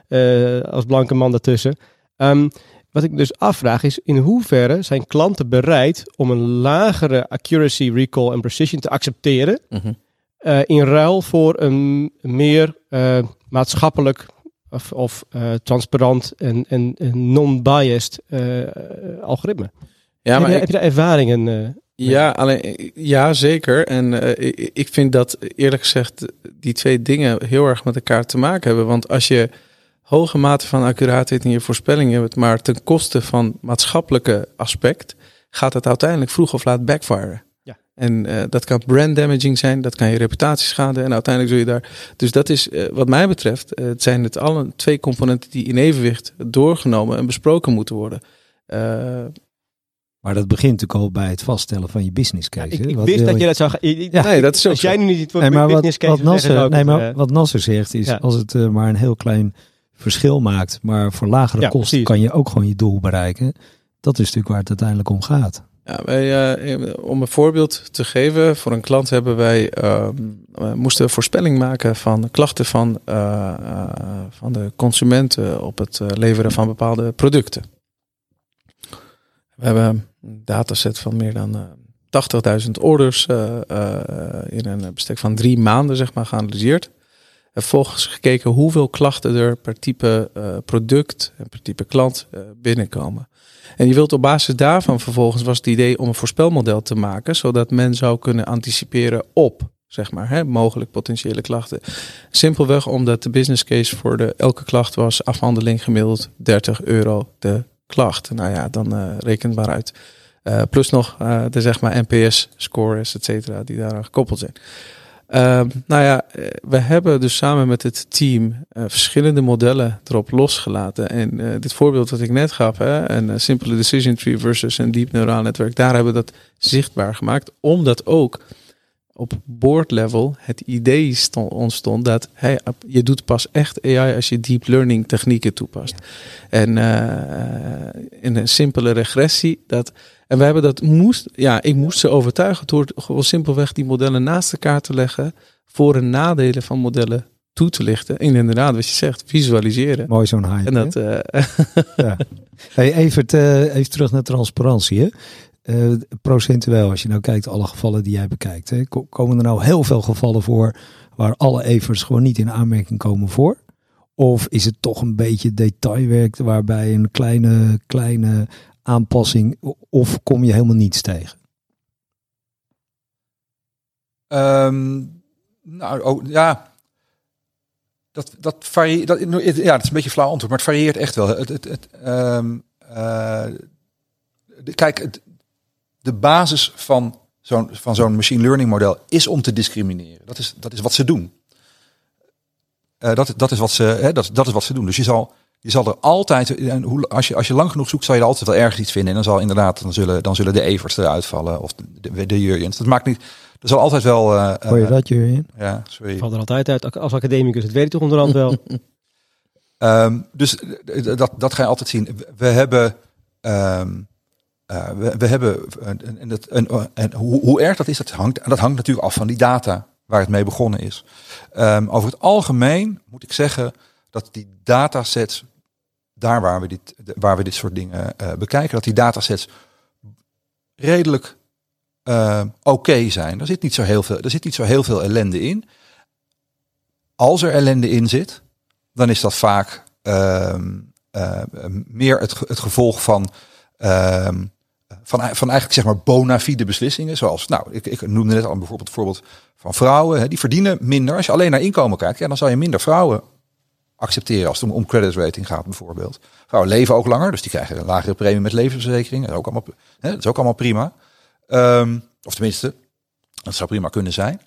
uh, als blanke man daartussen. Um, wat ik dus afvraag is, in hoeverre zijn klanten bereid om een lagere accuracy, recall en precision te accepteren Mhm. uh, in ruil voor een meer uh, maatschappelijk of, of uh, transparant en, en, en non-biased algoritme. Ja, heb, maar je, ik, heb je daar ervaringen? ja, alleen, ja, zeker. En ik vind dat eerlijk gezegd die twee dingen heel erg met elkaar te maken hebben. Want als je hoge mate van accuraatheid in je voorspellingen hebt, maar ten koste van maatschappelijke aspect, gaat het uiteindelijk vroeg of laat backfire. Ja. En uh, dat kan brand damaging zijn, dat kan je reputatie schaden en uiteindelijk zul je daar. Dus dat is, uh, wat mij betreft, uh, het zijn het alle twee componenten die in evenwicht doorgenomen en besproken moeten worden. Uh, maar dat begint natuurlijk al bij het vaststellen van je business case. Ja, ik, ik wist dat je dat zou gaan. Ja, nee, dat is ook Als jij nu niet voor nee, maar business wat, case wat Nasser, zeggen, nee, maar wat Nasser zegt is, ja. als het uh, maar een heel klein verschil maakt, maar voor lagere Ja, kosten kan je ook gewoon je doel bereiken. Dat is natuurlijk waar het uiteindelijk om gaat. Ja, wij, uh, om een voorbeeld te geven, voor een klant hebben wij uh, moesten voorspelling maken van klachten van, uh, van de consumenten op het eh, leveren van bepaalde producten. We hebben een dataset van meer dan 80.000 orders eh, in een bestek van drie maanden zeg maar, geanalyseerd. En vervolgens gekeken hoeveel klachten er per type uh, product en per type klant uh, binnenkomen. En je wilt op basis daarvan vervolgens was het idee om een voorspelmodel te maken, zodat men zou kunnen anticiperen op, zeg maar, hè, mogelijk potentiële klachten. Simpelweg omdat de business case voor de, elke klacht was afhandeling gemiddeld 30 euro de klacht. Nou ja, dan uh, maar uit. Plus nog de zeg maar NPS-scores, et cetera, die daaraan gekoppeld zijn. Uh, nou ja, we hebben dus samen met het team uh, verschillende modellen erop losgelaten. En uh, dit voorbeeld wat ik net gaf, hè, een simpele decision tree versus een diep neuraal netwerk, daar hebben we dat zichtbaar gemaakt. Omdat ook op board level het idee stond, ontstond dat hey, je doet pas echt AI als je deep learning technieken toepast. En uh, in een simpele regressie, dat en we hebben dat moest, ja, ik moest ze overtuigen door gewoon simpelweg die modellen naast elkaar te leggen, voor en nadelen van modellen toe te lichten. En inderdaad, wat je zegt, visualiseren. Mooi zo'n hype. En dat, uh, [laughs] ja. hey, even, uh, even terug naar transparantie. Hè? Uh, procentueel, als je nou kijkt, alle gevallen die jij bekijkt, hè, komen er nou heel veel gevallen voor waar alle evers gewoon niet in aanmerking komen voor? Of is het toch een beetje detailwerk waarbij een kleine, kleine aanpassing of kom je helemaal niets tegen? Um, nou, ja. Dat, dat varieert. Dat, ja, dat is een beetje flauw antwoord, maar het varieert echt wel. Het, het, het, um, kijk, het, de basis van zo'n van zo'n machine learning model is om te discrimineren. Dat is, dat is wat ze doen. Uh, dat, dat, is wat ze, hè, dat, dat is wat ze doen. Dus je zal, je zal er altijd, en hoe, als, je, als je lang genoeg zoekt, zal je er altijd wel ergens iets vinden. En dan zal inderdaad, dan zullen, dan zullen de Everts eruit vallen. Of de, de, de Jurjens. Dat maakt niet, er zal altijd wel... Uh, Hoor je dat, Jurjen? Ja, sorry. Valt er altijd uit als academicus, dat weet ik toch onderhand wel. um, [laughs] dus dat, dat ga je altijd zien. We hebben... Um, uh, we, hebben, en, en, en, en hoe, hoe, erg dat is, dat hangt, dat hangt natuurlijk af van die data waar het mee begonnen is. Um, over het algemeen moet ik zeggen dat die datasets, daar waar we dit, waar we dit soort dingen uh, bekijken, dat die datasets redelijk oké zijn. Er zit, niet zo heel veel, er zit niet zo heel veel ellende in. Als er ellende in zit, dan is dat vaak meer het, het gevolg van van, van eigenlijk zeg maar bona fide beslissingen. Zoals, nou, ik, ik noemde net al bijvoorbeeld het voorbeeld van vrouwen. Hè, die verdienen minder. Als je alleen naar inkomen kijkt, ja, dan zal je minder vrouwen accepteren als het om, credit rating gaat bijvoorbeeld. Vrouwen leven ook langer, dus die krijgen een lagere premie met levensverzekering. Dat is ook allemaal, hè, dat is ook allemaal prima. Um, of tenminste, dat zou prima kunnen zijn.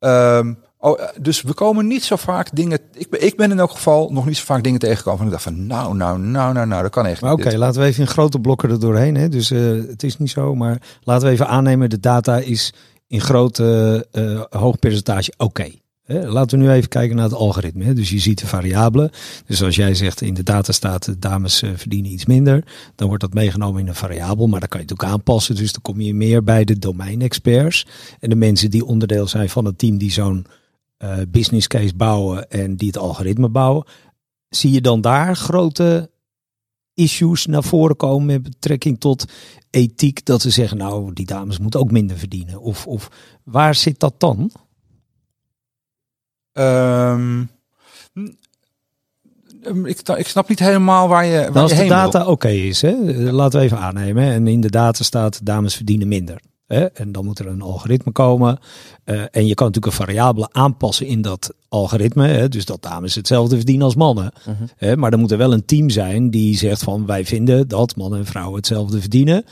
Um, oh, dus we komen niet zo vaak dingen. Ik ben, ik ben in elk geval nog niet zo vaak dingen tegengekomen. Van ik dacht van nou, nou, nou, nou, nou, dat kan echt. Oké, okay, laten we even in grote blokken er doorheen. Hè? Dus uh, het is niet zo, maar laten we even aannemen: de data is in grote uh, hoog percentage oké. Okay. Laten we nu even kijken naar het algoritme. Hè. Dus je ziet de variabelen. Dus als jij zegt in de data staat dames eh, verdienen iets minder, dan wordt dat meegenomen in een variabel. Maar dan kan je het ook aanpassen. Dus dan kom je meer bij de domeinexperts en de mensen die onderdeel zijn van het team die zo'n eh, business case bouwen en die het algoritme bouwen. Zie je dan daar grote issues naar voren komen met betrekking tot ethiek? Dat ze zeggen, nou, die dames moeten ook minder verdienen. Of, of waar zit dat dan? Ehm, mm, ik, ik snap niet helemaal waar je, waar Nou, als je de data oké is, hè? laten we even aannemen. En in de data staat dames verdienen minder. Hè? En dan moet er een algoritme komen. Eh, en je kan natuurlijk een variabele aanpassen in dat algoritme. Hè? Dus dat dames hetzelfde verdienen als mannen. Mhm. Hè? Maar er moet er wel een team zijn die zegt van wij vinden dat mannen en vrouwen hetzelfde verdienen.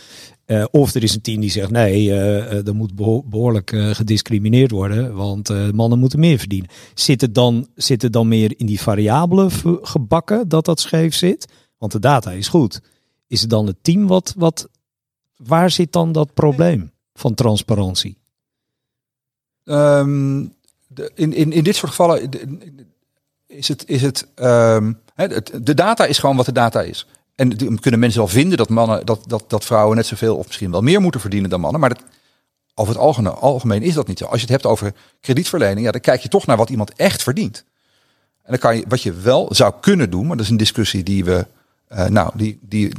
Eh, of er is een team die zegt nee, eh, er moet beho- behoorlijk eh, gediscrimineerd worden, want mannen moeten meer verdienen. Zit het, dan, zit het dan meer in die variabelen v- gebakken dat dat scheef zit? Want de data is goed. Is het dan het team wat, wat waar zit dan dat probleem van transparantie? Ehm, de, in, in, in dit soort gevallen is het, is het, ehm, het, de data is gewoon wat de data is. En kunnen mensen wel vinden dat mannen, dat, dat, dat vrouwen net zoveel of misschien wel meer moeten verdienen dan mannen. Maar dat, over het algemeen, algemeen is dat niet zo. Als je het hebt over kredietverlening, ja, dan kijk je toch naar wat iemand echt verdient. En dan kan je, wat je wel zou kunnen doen, maar dat is een discussie die we, eh, nou, die, die,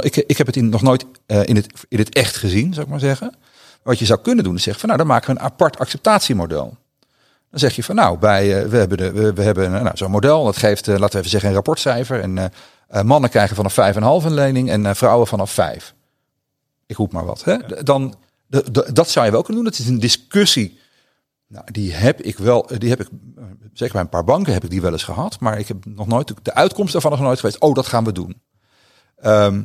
ik, ik heb het in, nog nooit eh, in, het, in het echt gezien, zou ik maar zeggen. Wat je zou kunnen doen is zeggen van nou, dan maken we een apart acceptatiemodel. Dan zeg je van nou, bij, eh, we hebben, de, we, we hebben nou, zo'n model, dat geeft, laten we even zeggen, een rapportcijfer. En mannen krijgen vanaf 5,5 een lening en vrouwen vanaf 5. Ik roep maar wat. Hè? Dan, dat zou je wel kunnen doen. Dat is een discussie. Nou, die heb ik wel, die heb ik, eh, zeker bij een paar banken heb ik die wel eens gehad. Maar ik heb nog nooit, de uitkomst daarvan is nog nooit geweest. Oh, dat gaan we doen. Ehm,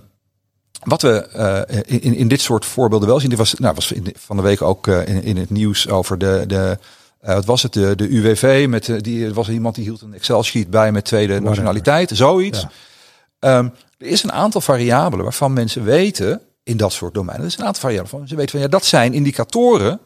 wat we eh, in, in dit soort voorbeelden wel zien, die was, nou, was in- van de week ook eh, in, in het nieuws over de, de eh, wat was het, de, de UWV, met, eh, die, er was iemand die hield een Excel-sheet bij met tweede nationaliteit, zoiets. Ja. Ehm, er is een aantal variabelen waarvan mensen weten, in dat soort domeinen, er is een aantal variabelen van, ze weten van, ja, dat zijn indicatoren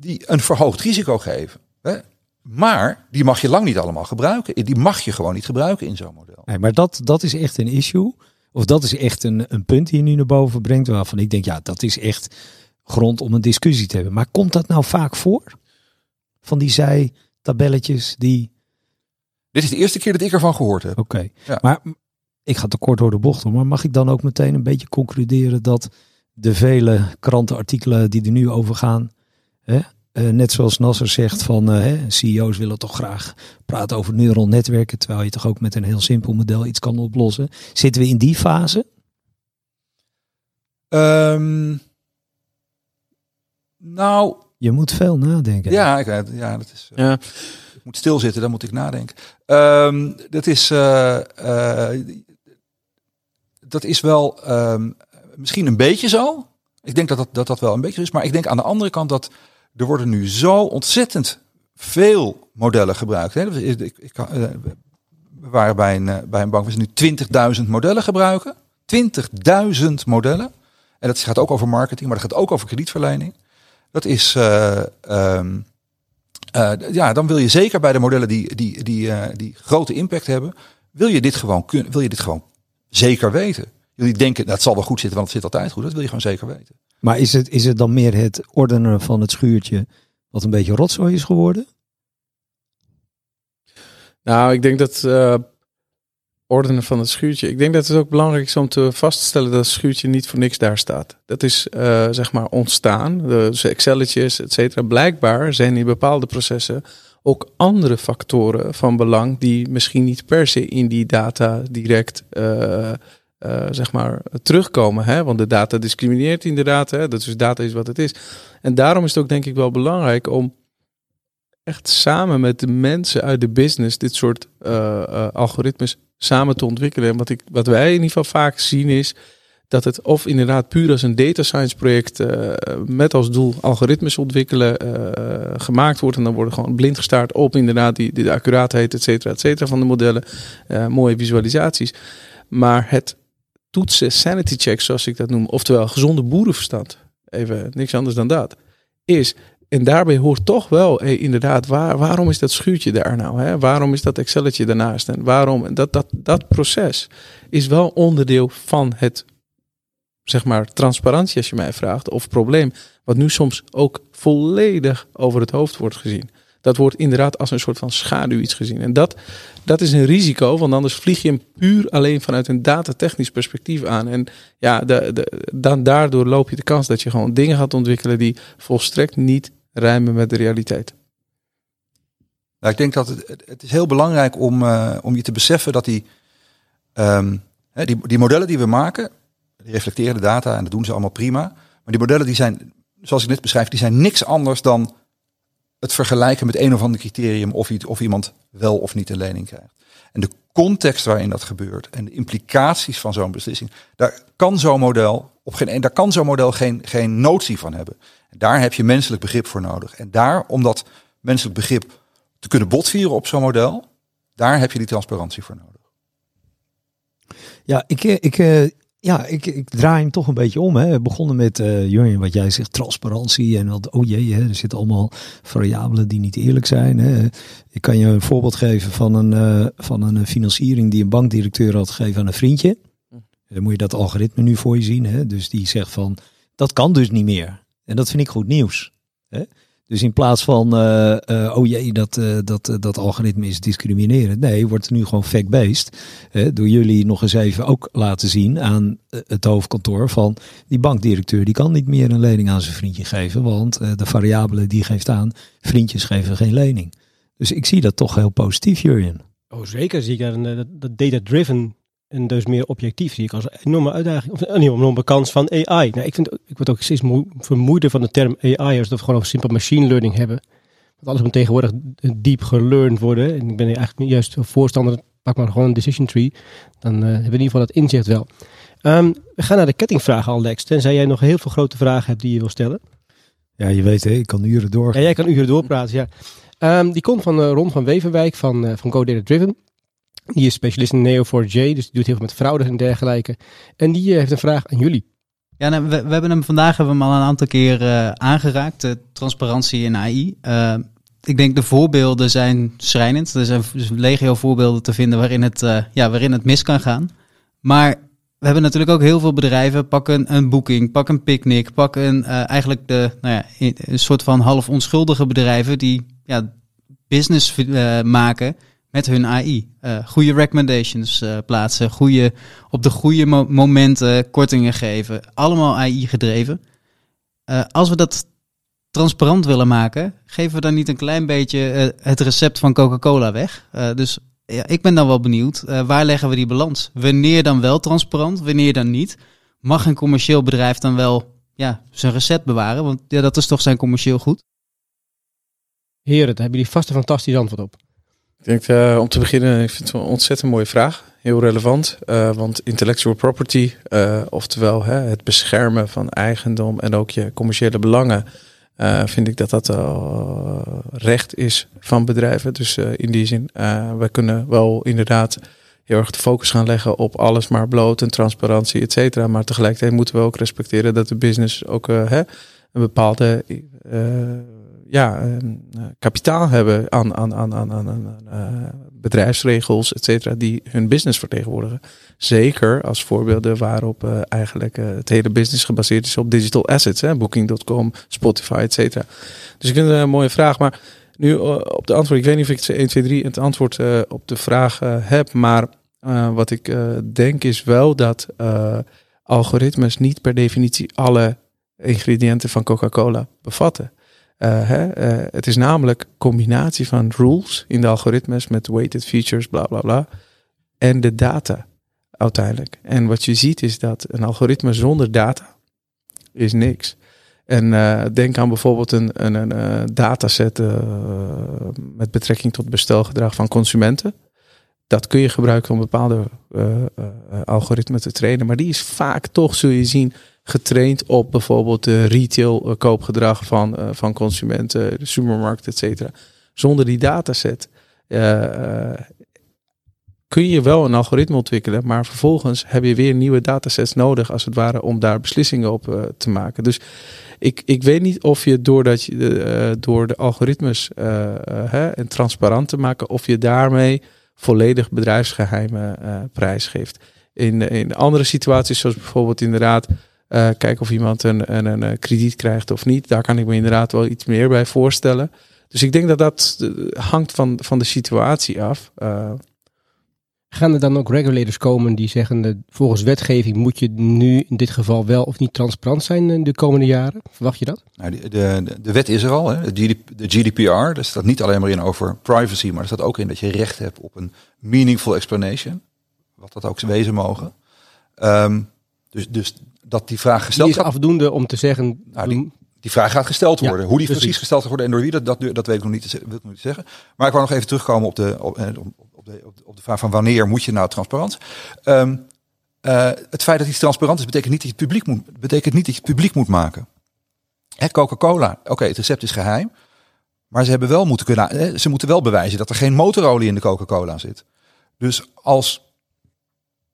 die een verhoogd risico geven. Hè? Maar die mag je lang niet allemaal gebruiken. Die mag je gewoon niet gebruiken in zo'n model. Nee, maar dat, dat is echt een issue. Of dat is echt een, een punt die je nu naar boven brengt. Waarvan ik denk, ja, dat is echt grond om een discussie te hebben. Maar komt dat nou vaak voor? Van die zijtabelletjes die. Dit is de eerste keer dat ik ervan gehoord heb. Oké. Ja. Maar ik ga te kort door de bocht. hoor, Maar mag ik dan ook meteen een beetje concluderen dat de vele krantenartikelen die er nu over gaan. Hè, eh, net zoals Nasser zegt van eh, hè, CEO's willen toch graag praten over neural netwerken. Terwijl je toch ook met een heel simpel model iets kan oplossen. Zitten we in die fase? Ehm, nou, Je moet veel nadenken. ja, ik, ja, dat is. eh, Ja. Ik moet stilzitten, dan moet ik nadenken. Ehm, dat is. eh, eh, dat is wel ehm, misschien een beetje zo. Ik denk dat dat, dat dat wel een beetje is. Maar ik denk aan de andere kant dat er worden nu zo ontzettend veel modellen gebruikt. Hè. Ik, eh, we waren bij een, eh, bij een bank, we zijn nu 20.000 modellen gebruiken. 20.000 modellen. En dat gaat ook over marketing, maar dat gaat ook over kredietverlening. Dat is, eh, ehm, eh, ja, dan wil je zeker bij de modellen die, die, die, die grote impact hebben, wil je dit gewoon wil je dit gewoon zeker weten. Jullie denken dat zal wel goed zitten, want het zit altijd goed. Dat wil je gewoon zeker weten. Maar is het, is het dan meer het ordenen van het schuurtje wat een beetje rotzooi is geworden? Nou, ik denk dat eh, ordenen van het schuurtje. Ik denk dat het ook belangrijk is om te vaststellen dat het schuurtje niet voor niks daar staat. Dat is eh, zeg maar ontstaan. Dus Excelletjes, et cetera. Blijkbaar zijn in bepaalde processen ook andere factoren van belang die misschien niet per se in die data direct eh, eh, zeg maar terugkomen. Hè? Want de data discrimineert inderdaad. Hè? Dat is data is wat het is. En daarom is het ook denk ik wel belangrijk om echt samen met de mensen uit de business dit soort eh, eh, algoritmes samen te ontwikkelen. En wat, ik, wat wij in ieder geval vaak zien is dat het of inderdaad puur als een data science project met als doel algoritmes ontwikkelen gemaakt wordt. En dan worden gewoon blind gestaard op inderdaad die, die de accuraatheid, et cetera, et cetera van de modellen. Mooie visualisaties. Maar het toetsen, sanity checks zoals ik dat noem, oftewel gezonde boerenverstand, even niks anders dan dat, is en daarbij hoort toch wel, inderdaad, waar, waarom is dat schuurtje daar nou? Hè? Waarom is dat Excelletje daarnaast? En waarom? Dat, dat, dat proces is wel onderdeel van het, zeg maar, transparantie als je mij vraagt, of probleem, wat nu soms ook volledig over het hoofd wordt gezien. Dat wordt inderdaad als een soort van schaduw iets gezien. En dat, dat is een risico, want anders vlieg je hem puur alleen vanuit een datatechnisch perspectief aan. En ja, de, dan daardoor loop je de kans dat je gewoon dingen gaat ontwikkelen die volstrekt niet rijmen met de realiteit. Nou, ik denk dat het, het is heel belangrijk om, uh, om je te beseffen dat die, um, die, die modellen die we maken, die reflecteren de data en dat doen ze allemaal prima. Maar die modellen die zijn, zoals ik net beschrijf, die zijn niks anders dan het vergelijken met een of ander criterium of, of iemand wel of niet een lening krijgt. En de context waarin dat gebeurt en de implicaties van zo'n beslissing, daar kan zo'n model op geen daar kan zo'n model geen, geen notie van hebben. Daar heb je menselijk begrip voor nodig. En daar, om dat menselijk begrip te kunnen botvieren op zo'n model, daar heb je die transparantie voor nodig. Ja, ik, eh, ik, eh, ja, ik, ik draai hem toch een beetje om. Hè. We begonnen met, uh, wat jij zegt, transparantie. En wat, oh jee, hè, er zitten allemaal variabelen die niet eerlijk zijn. Hè. Ik kan je een voorbeeld geven van een, van een financiering die een bankdirecteur had gegeven aan een vriendje. Dan moet je dat algoritme nu voor je zien. Hè. Dus die zegt van, dat kan dus niet meer. En dat vind ik goed nieuws. Hè? Dus in plaats van, uh, uh, oh jee, dat, uh, dat, dat algoritme is discriminerend. Nee, wordt nu gewoon fact-based. door jullie nog eens even ook laten zien aan het hoofdkantoor van die bankdirecteur. Die kan niet meer een lening aan zijn vriendje geven. Want de variabele die geeft aan, vriendjes geven geen lening. Dus ik zie dat toch heel positief, Jurjen. Oh, zeker zie ik dat data-driven en dus meer objectief zie ik als een enorme uitdaging. Of een enorme kans van AI. Nou, ik, vind, ik word ook steeds vermoeider van de term AI. Als we gewoon over simpel machine learning hebben. Want alles moet tegenwoordig diep gelearned worden. En ik ben eigenlijk juist voorstander. Pak maar gewoon een decision tree. Dan uh, hebben we in ieder geval dat inzicht wel. Um, we gaan naar de kettingvragen, Alex. Tenzij jij nog heel veel grote vragen hebt die je wil stellen. Ja, je weet, hè, ik kan uren door. Ja, jij kan uren doorpraten, ja. Um, die komt van uh, Ron van Wevenwijk van, uh, van Go Data Driven. Die is specialist in Neo4j, dus die doet heel veel met fraude en dergelijke. En die eh, heeft een vraag aan jullie. Ja, nou, we, we, hebben hem vandaag hebben we hem al een aantal keer uh, aangeraakt, transparantie in AI. Eh, ik denk de voorbeelden zijn schrijnend. Er zijn legio voorbeelden te vinden waarin het, ja, waarin het mis kan gaan. Maar we hebben natuurlijk ook heel veel bedrijven. Pak een, een boeking, pak een picknick, pak een, eigenlijk de, nou ja, een soort van half onschuldige bedrijven die ja, business maken met hun AI. Uh, eh, goede recommendations uh, plaatsen, goede, op de goede mo momenten kortingen geven. Allemaal AI gedreven. Uh, als we dat transparant willen maken, geven we dan niet een klein beetje het recept van Coca-Cola weg. dus ja, ik ben dan wel benieuwd, waar leggen we die balans? Wanneer dan wel transparant, wanneer dan niet? Mag een commercieel bedrijf dan wel ja, zijn recept bewaren? Want ja, dat is toch zijn commercieel goed? Heren, daar hebben jullie vast een fantastisch antwoord op. Ik denk uh, om te beginnen, ik vind het een ontzettend mooie vraag. Heel relevant, uh, want intellectual property, uh, oftewel hè, het beschermen van eigendom en ook je commerciële belangen, vind ik dat dat recht is van bedrijven. Dus in die zin, wij kunnen wel inderdaad heel erg de focus gaan leggen op alles maar bloot en transparantie, et cetera. Maar tegelijkertijd moeten we ook respecteren dat de business ook hè, een bepaalde ja, uh, kapitaal hebben aan, aan, aan, aan, aan uh, bedrijfsregels, et cetera, die hun business vertegenwoordigen. Zeker als voorbeelden waarop uh, eigenlijk het hele business gebaseerd is op digital assets, Booking.com, Spotify, et cetera. Dus ik vind het een mooie vraag. Maar nu op de antwoord, ik weet niet of ik het 1, 2, 3 het antwoord op de vraag heb, maar wat ik denk is wel dat algoritmes niet per definitie alle ingrediënten van Coca-Cola bevatten. Uh, hè, uh, het is namelijk combinatie van rules in de algoritmes met weighted features, bla bla bla. En de data uiteindelijk. En wat je ziet is dat een algoritme zonder data is niks. En uh, denk aan bijvoorbeeld een, een, een dataset met betrekking tot bestelgedrag van consumenten. Dat kun je gebruiken om bepaalde algoritmen te trainen. Maar die is vaak toch, zul je zien, getraind op bijvoorbeeld de retail eh, koopgedrag van, uh, van consumenten, de supermarkt, et cetera. Zonder die dataset uh, kun je wel een algoritme ontwikkelen, maar vervolgens heb je weer nieuwe datasets nodig, als het ware, om daar beslissingen op te maken. Dus ik, ik weet niet of je doordat je door de algoritmes uh, hè, en transparant te maken, of je daarmee volledig bedrijfsgeheimen prijsgeeft. In, in andere situaties, zoals bijvoorbeeld inderdaad kijken of iemand een, een, een krediet krijgt of niet, daar kan ik me inderdaad wel iets meer bij voorstellen. Dus ik denk dat dat hangt van, van de situatie af. Gaan er dan ook regulators komen die zeggen, uh, volgens wetgeving moet je nu in dit geval wel of niet transparant zijn in de komende jaren? Verwacht je dat? Nou, de, de, de wet is er al, hè? De, GDPR. Daar staat niet alleen maar in over privacy, maar er staat ook in dat je recht hebt op een meaningful explanation. Wat dat ook wezen mogen. Um, dus, dus dat die vraag gesteld die is afdoende om te zeggen... Nou, die, die vraag gaat gesteld worden. Hoe die precies. precies gesteld gaat worden en door wie, dat, dat, dat weet ik nog niet, wil ik nog niet zeggen. Maar ik wou nog even terugkomen op de, op, eh, op, de, op de vraag van wanneer moet je nou transparant. Um, uh, het feit dat iets transparant is, betekent niet dat je het publiek moet, betekent niet dat je het publiek moet maken. Coca-Cola, oké, het recept is geheim. Maar ze, hebben wel moeten kunnen, ze moeten wel bewijzen dat er geen motorolie in de Coca-Cola zit. Dus als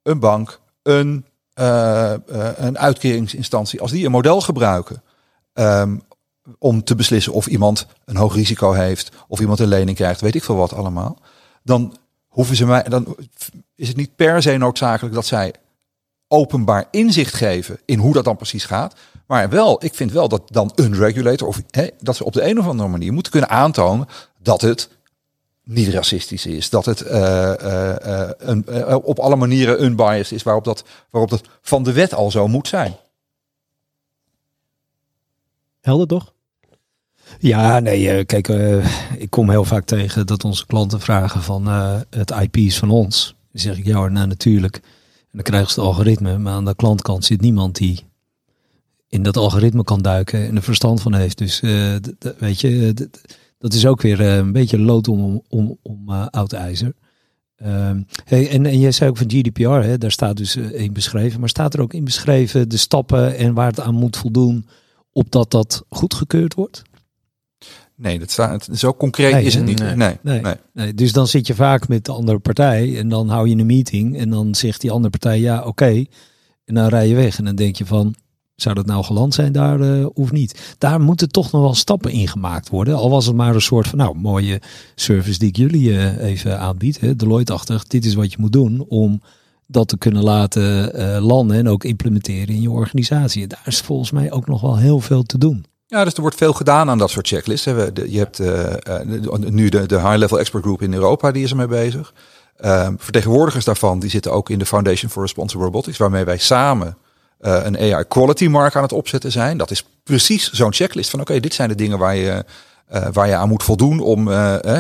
een bank, een, uh, uh, een uitkeringsinstantie, als die een model gebruiken Um, om te beslissen of iemand een hoog risico heeft, of iemand een lening krijgt, weet ik veel wat allemaal. Dan hoeven ze mij, dan is het niet per se noodzakelijk dat zij openbaar inzicht geven in hoe dat dan precies gaat. Maar wel, ik vind wel dat dan een regulator, of hè, dat ze op de een of andere manier moeten kunnen aantonen dat het niet racistisch is. Dat het uh, uh, een, op alle manieren unbiased is, waarop dat, waarop dat van de wet al zo moet zijn. Helder toch? Ja, nee, uh, kijk, uh, ik kom heel vaak tegen dat onze klanten vragen van uh, het IP is van ons. Dan zeg ik ja, nou natuurlijk. En dan krijgen ze het algoritme, maar aan de klantkant zit niemand die in dat algoritme kan duiken en er verstand van heeft. Dus weet je, dat is ook weer een beetje lood om, om, om oud ijzer. Ehm, hey, en, en jij zei ook van GDPR, hè, daar staat dus in beschreven, maar staat er ook in beschreven de stappen en waar het aan moet voldoen opdat dat goedgekeurd wordt? Nee, dat staat, zo concreet is het niet. Nee. Nee, nee. nee, Dus dan zit je vaak met de andere partij en dan hou je een meeting en dan zegt die andere partij ja, oké. En dan rij je weg en dan denk je van, zou dat nou geland zijn daar uh, of niet? Daar moeten toch nog wel stappen in gemaakt worden. Al was het maar een soort van, nou, mooie service die ik jullie uh, even aanbied. Deloitte-achtig, dit is wat je moet doen om dat te kunnen laten uh, landen en ook implementeren in je organisatie. Daar is volgens mij ook nog wel heel veel te doen. Ja, dus er wordt veel gedaan aan dat soort checklists. Je hebt nu de, de High Level Expert Group in Europa, die is ermee bezig. Uh, vertegenwoordigers daarvan die zitten ook in de Foundation for Responsible Robotics, waarmee wij samen uh, een AI quality mark aan het opzetten zijn. Dat is precies zo'n checklist van oké, dit zijn de dingen waar je, waar je aan moet voldoen om,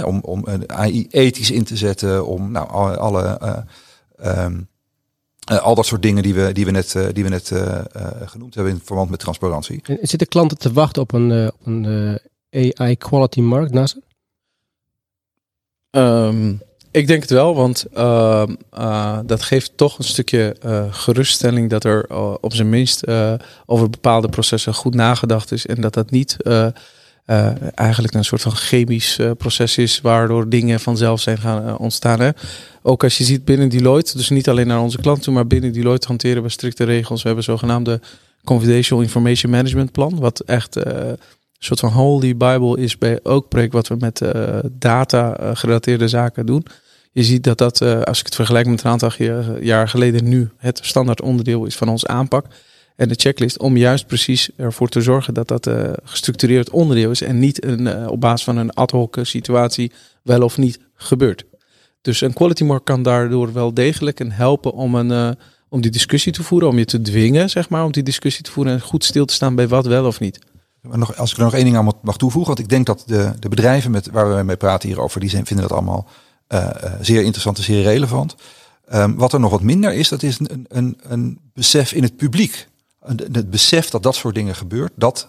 om, om een AI ethisch in te zetten, om nou, alle, alle um, uh, al dat soort dingen die we, die we net, uh, die we net uh, genoemd hebben in verband met transparantie. En zitten klanten te wachten op een, op een AI quality mark, Nasser? Um, ik denk het wel, want ehm, dat geeft toch een stukje geruststelling dat er op zijn minst over bepaalde processen goed nagedacht is en dat dat niet eigenlijk een soort van chemisch proces is, waardoor dingen vanzelf zijn gaan ontstaan. Ook als je ziet binnen Deloitte, dus niet alleen naar onze klanten, maar binnen Deloitte hanteren we strikte regels. We hebben zogenaamde Confidential Information Management Plan, wat echt een soort van holy bible is bij ook project wat we met data gerelateerde zaken doen. Je ziet dat dat, als ik het vergelijk met een aantal jaar geleden, nu het standaard onderdeel is van onze aanpak en de checklist om juist precies ervoor te zorgen dat dat uh, gestructureerd onderdeel is en niet een, uh, op basis van een ad hoc situatie wel of niet gebeurt. Dus een quality mark kan daardoor wel degelijk helpen om, een, om die discussie te voeren, om je te dwingen, zeg maar, om die discussie te voeren en goed stil te staan bij wat wel of niet. Maar nog, als ik er nog één ding aan mag toevoegen, want ik denk dat de, de bedrijven met, waar we mee praten hierover, die zijn, vinden dat allemaal zeer interessant en zeer relevant. Um, wat er nog wat minder is, dat is een, een, een besef in het publiek het besef dat dat soort dingen gebeurt, dat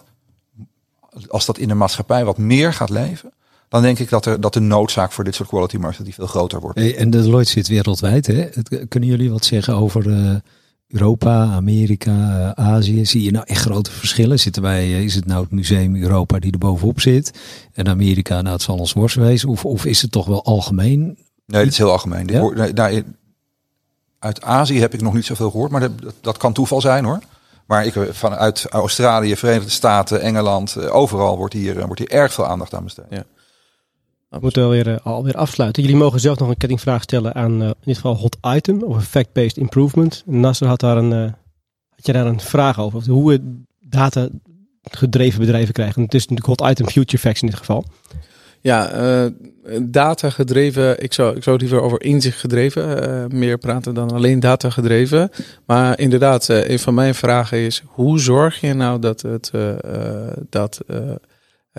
als dat in de maatschappij wat meer gaat leven, dan denk ik dat, er, dat de noodzaak voor dit soort quality markten die veel groter wordt. En de Deloitte zit wereldwijd. Hè? Kunnen jullie wat zeggen over uh, Europa, Amerika, uh, Azië? Zie je nou echt grote verschillen? Zitten wij, uh, is het nou het museum Europa die er bovenop zit? En Amerika, nou het zal ons worst wezen. Of, of is het toch wel algemeen Nee, dat is heel algemeen. Ja? nou, uit Azië heb ik nog niet zoveel gehoord, maar dat, dat, kan toeval zijn hoor. Maar ik, eh, vanuit Australië, Verenigde Staten, Engeland, eh, overal wordt hier, eh, wordt hier erg veel aandacht aan besteed. We moeten alweer, eh, alweer afsluiten. Jullie mogen zelf nog een kettingvraag stellen aan eh, in dit geval Hot Item over fact-based improvement. Nasser had daar een, eh, had je daar een vraag over. Of hoe we data gedreven bedrijven krijgen. Het is natuurlijk Hot Item Future Facts in dit geval. Ja, eh, data gedreven. Ik zou, ik zou liever over inzicht gedreven meer praten dan alleen data gedreven. Maar inderdaad, een van mijn vragen is: hoe zorg je nou dat het, dat,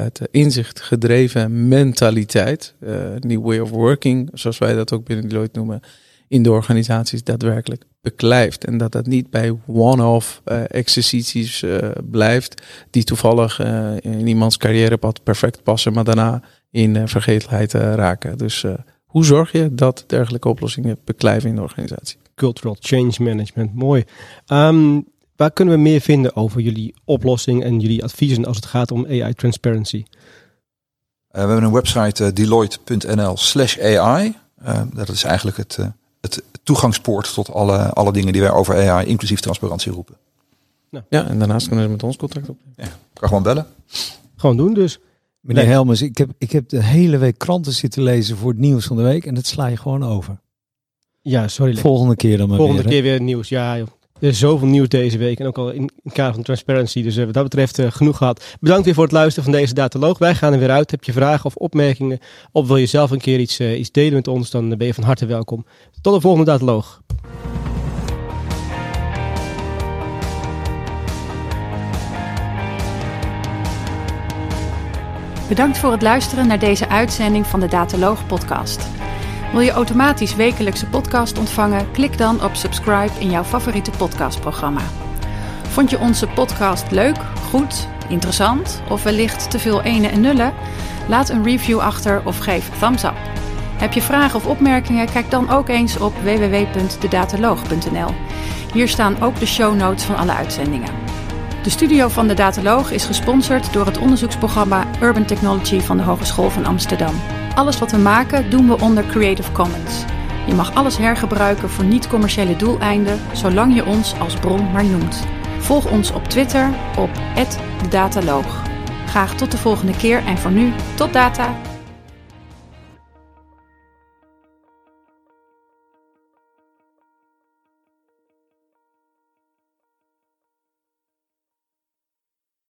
het inzicht gedreven mentaliteit, eh new way of working, zoals wij dat ook binnen Deloitte noemen, in de organisaties daadwerkelijk beklijft. En dat dat niet bij one-off eh, exercities eh, blijft, die toevallig eh, in iemands carrièrepad perfect passen, maar daarna in eh, vergetelheid eh, raken. Dus eh, hoe zorg je dat dergelijke oplossingen beklijven in de organisatie? Cultural Change Management, mooi. Ehm, waar kunnen we meer vinden over jullie oplossing en jullie adviezen als het gaat om AI transparency? Eh, we hebben een website uh, deloitte.nl slash AI. Uh, dat is eigenlijk het, uh, het toegangspoort tot alle, alle dingen die wij over AI, inclusief transparantie, roepen. Nou. Ja, en daarnaast kunnen ze met ons contact opnemen. Ja, kan gewoon bellen. Gewoon doen dus. Meneer nee. Helmers, ik heb, ik heb de hele week kranten zitten lezen voor het nieuws van de week en dat sla je gewoon over. Ja, sorry. Volgende keer dan maar Volgende weer, keer weer nieuws. Ja, joh. Er is zoveel nieuws deze week en ook al in, het kader van transparency. Dus uh, wat dat betreft uh, genoeg gehad. Bedankt weer voor het luisteren van deze dataloog. Wij gaan er weer uit. Heb je vragen of opmerkingen of wil je zelf een keer iets, uh, iets delen met ons, dan ben je van harte welkom. Tot de volgende dataloog. Bedankt voor het luisteren naar deze uitzending van de Dataloog podcast. Wil je automatisch wekelijkse podcast ontvangen? Klik dan op subscribe in jouw favoriete podcastprogramma. Vond je onze podcast leuk, goed, interessant of wellicht te veel ene en nullen? Laat een review achter of geef thumbs up. Heb je vragen of opmerkingen? Kijk dan ook eens op www.dedataloog.nl. Hier staan ook de show notes van alle uitzendingen. De studio van de Dataloog is gesponsord door het onderzoeksprogramma Urban Technology van de Hogeschool van Amsterdam. Alles wat we maken doen we onder Creative Commons. Je mag alles hergebruiken voor niet-commerciële doeleinden, zolang je ons als bron maar noemt. Volg ons op Twitter op @dedataloog. Graag tot de volgende keer en voor nu tot data.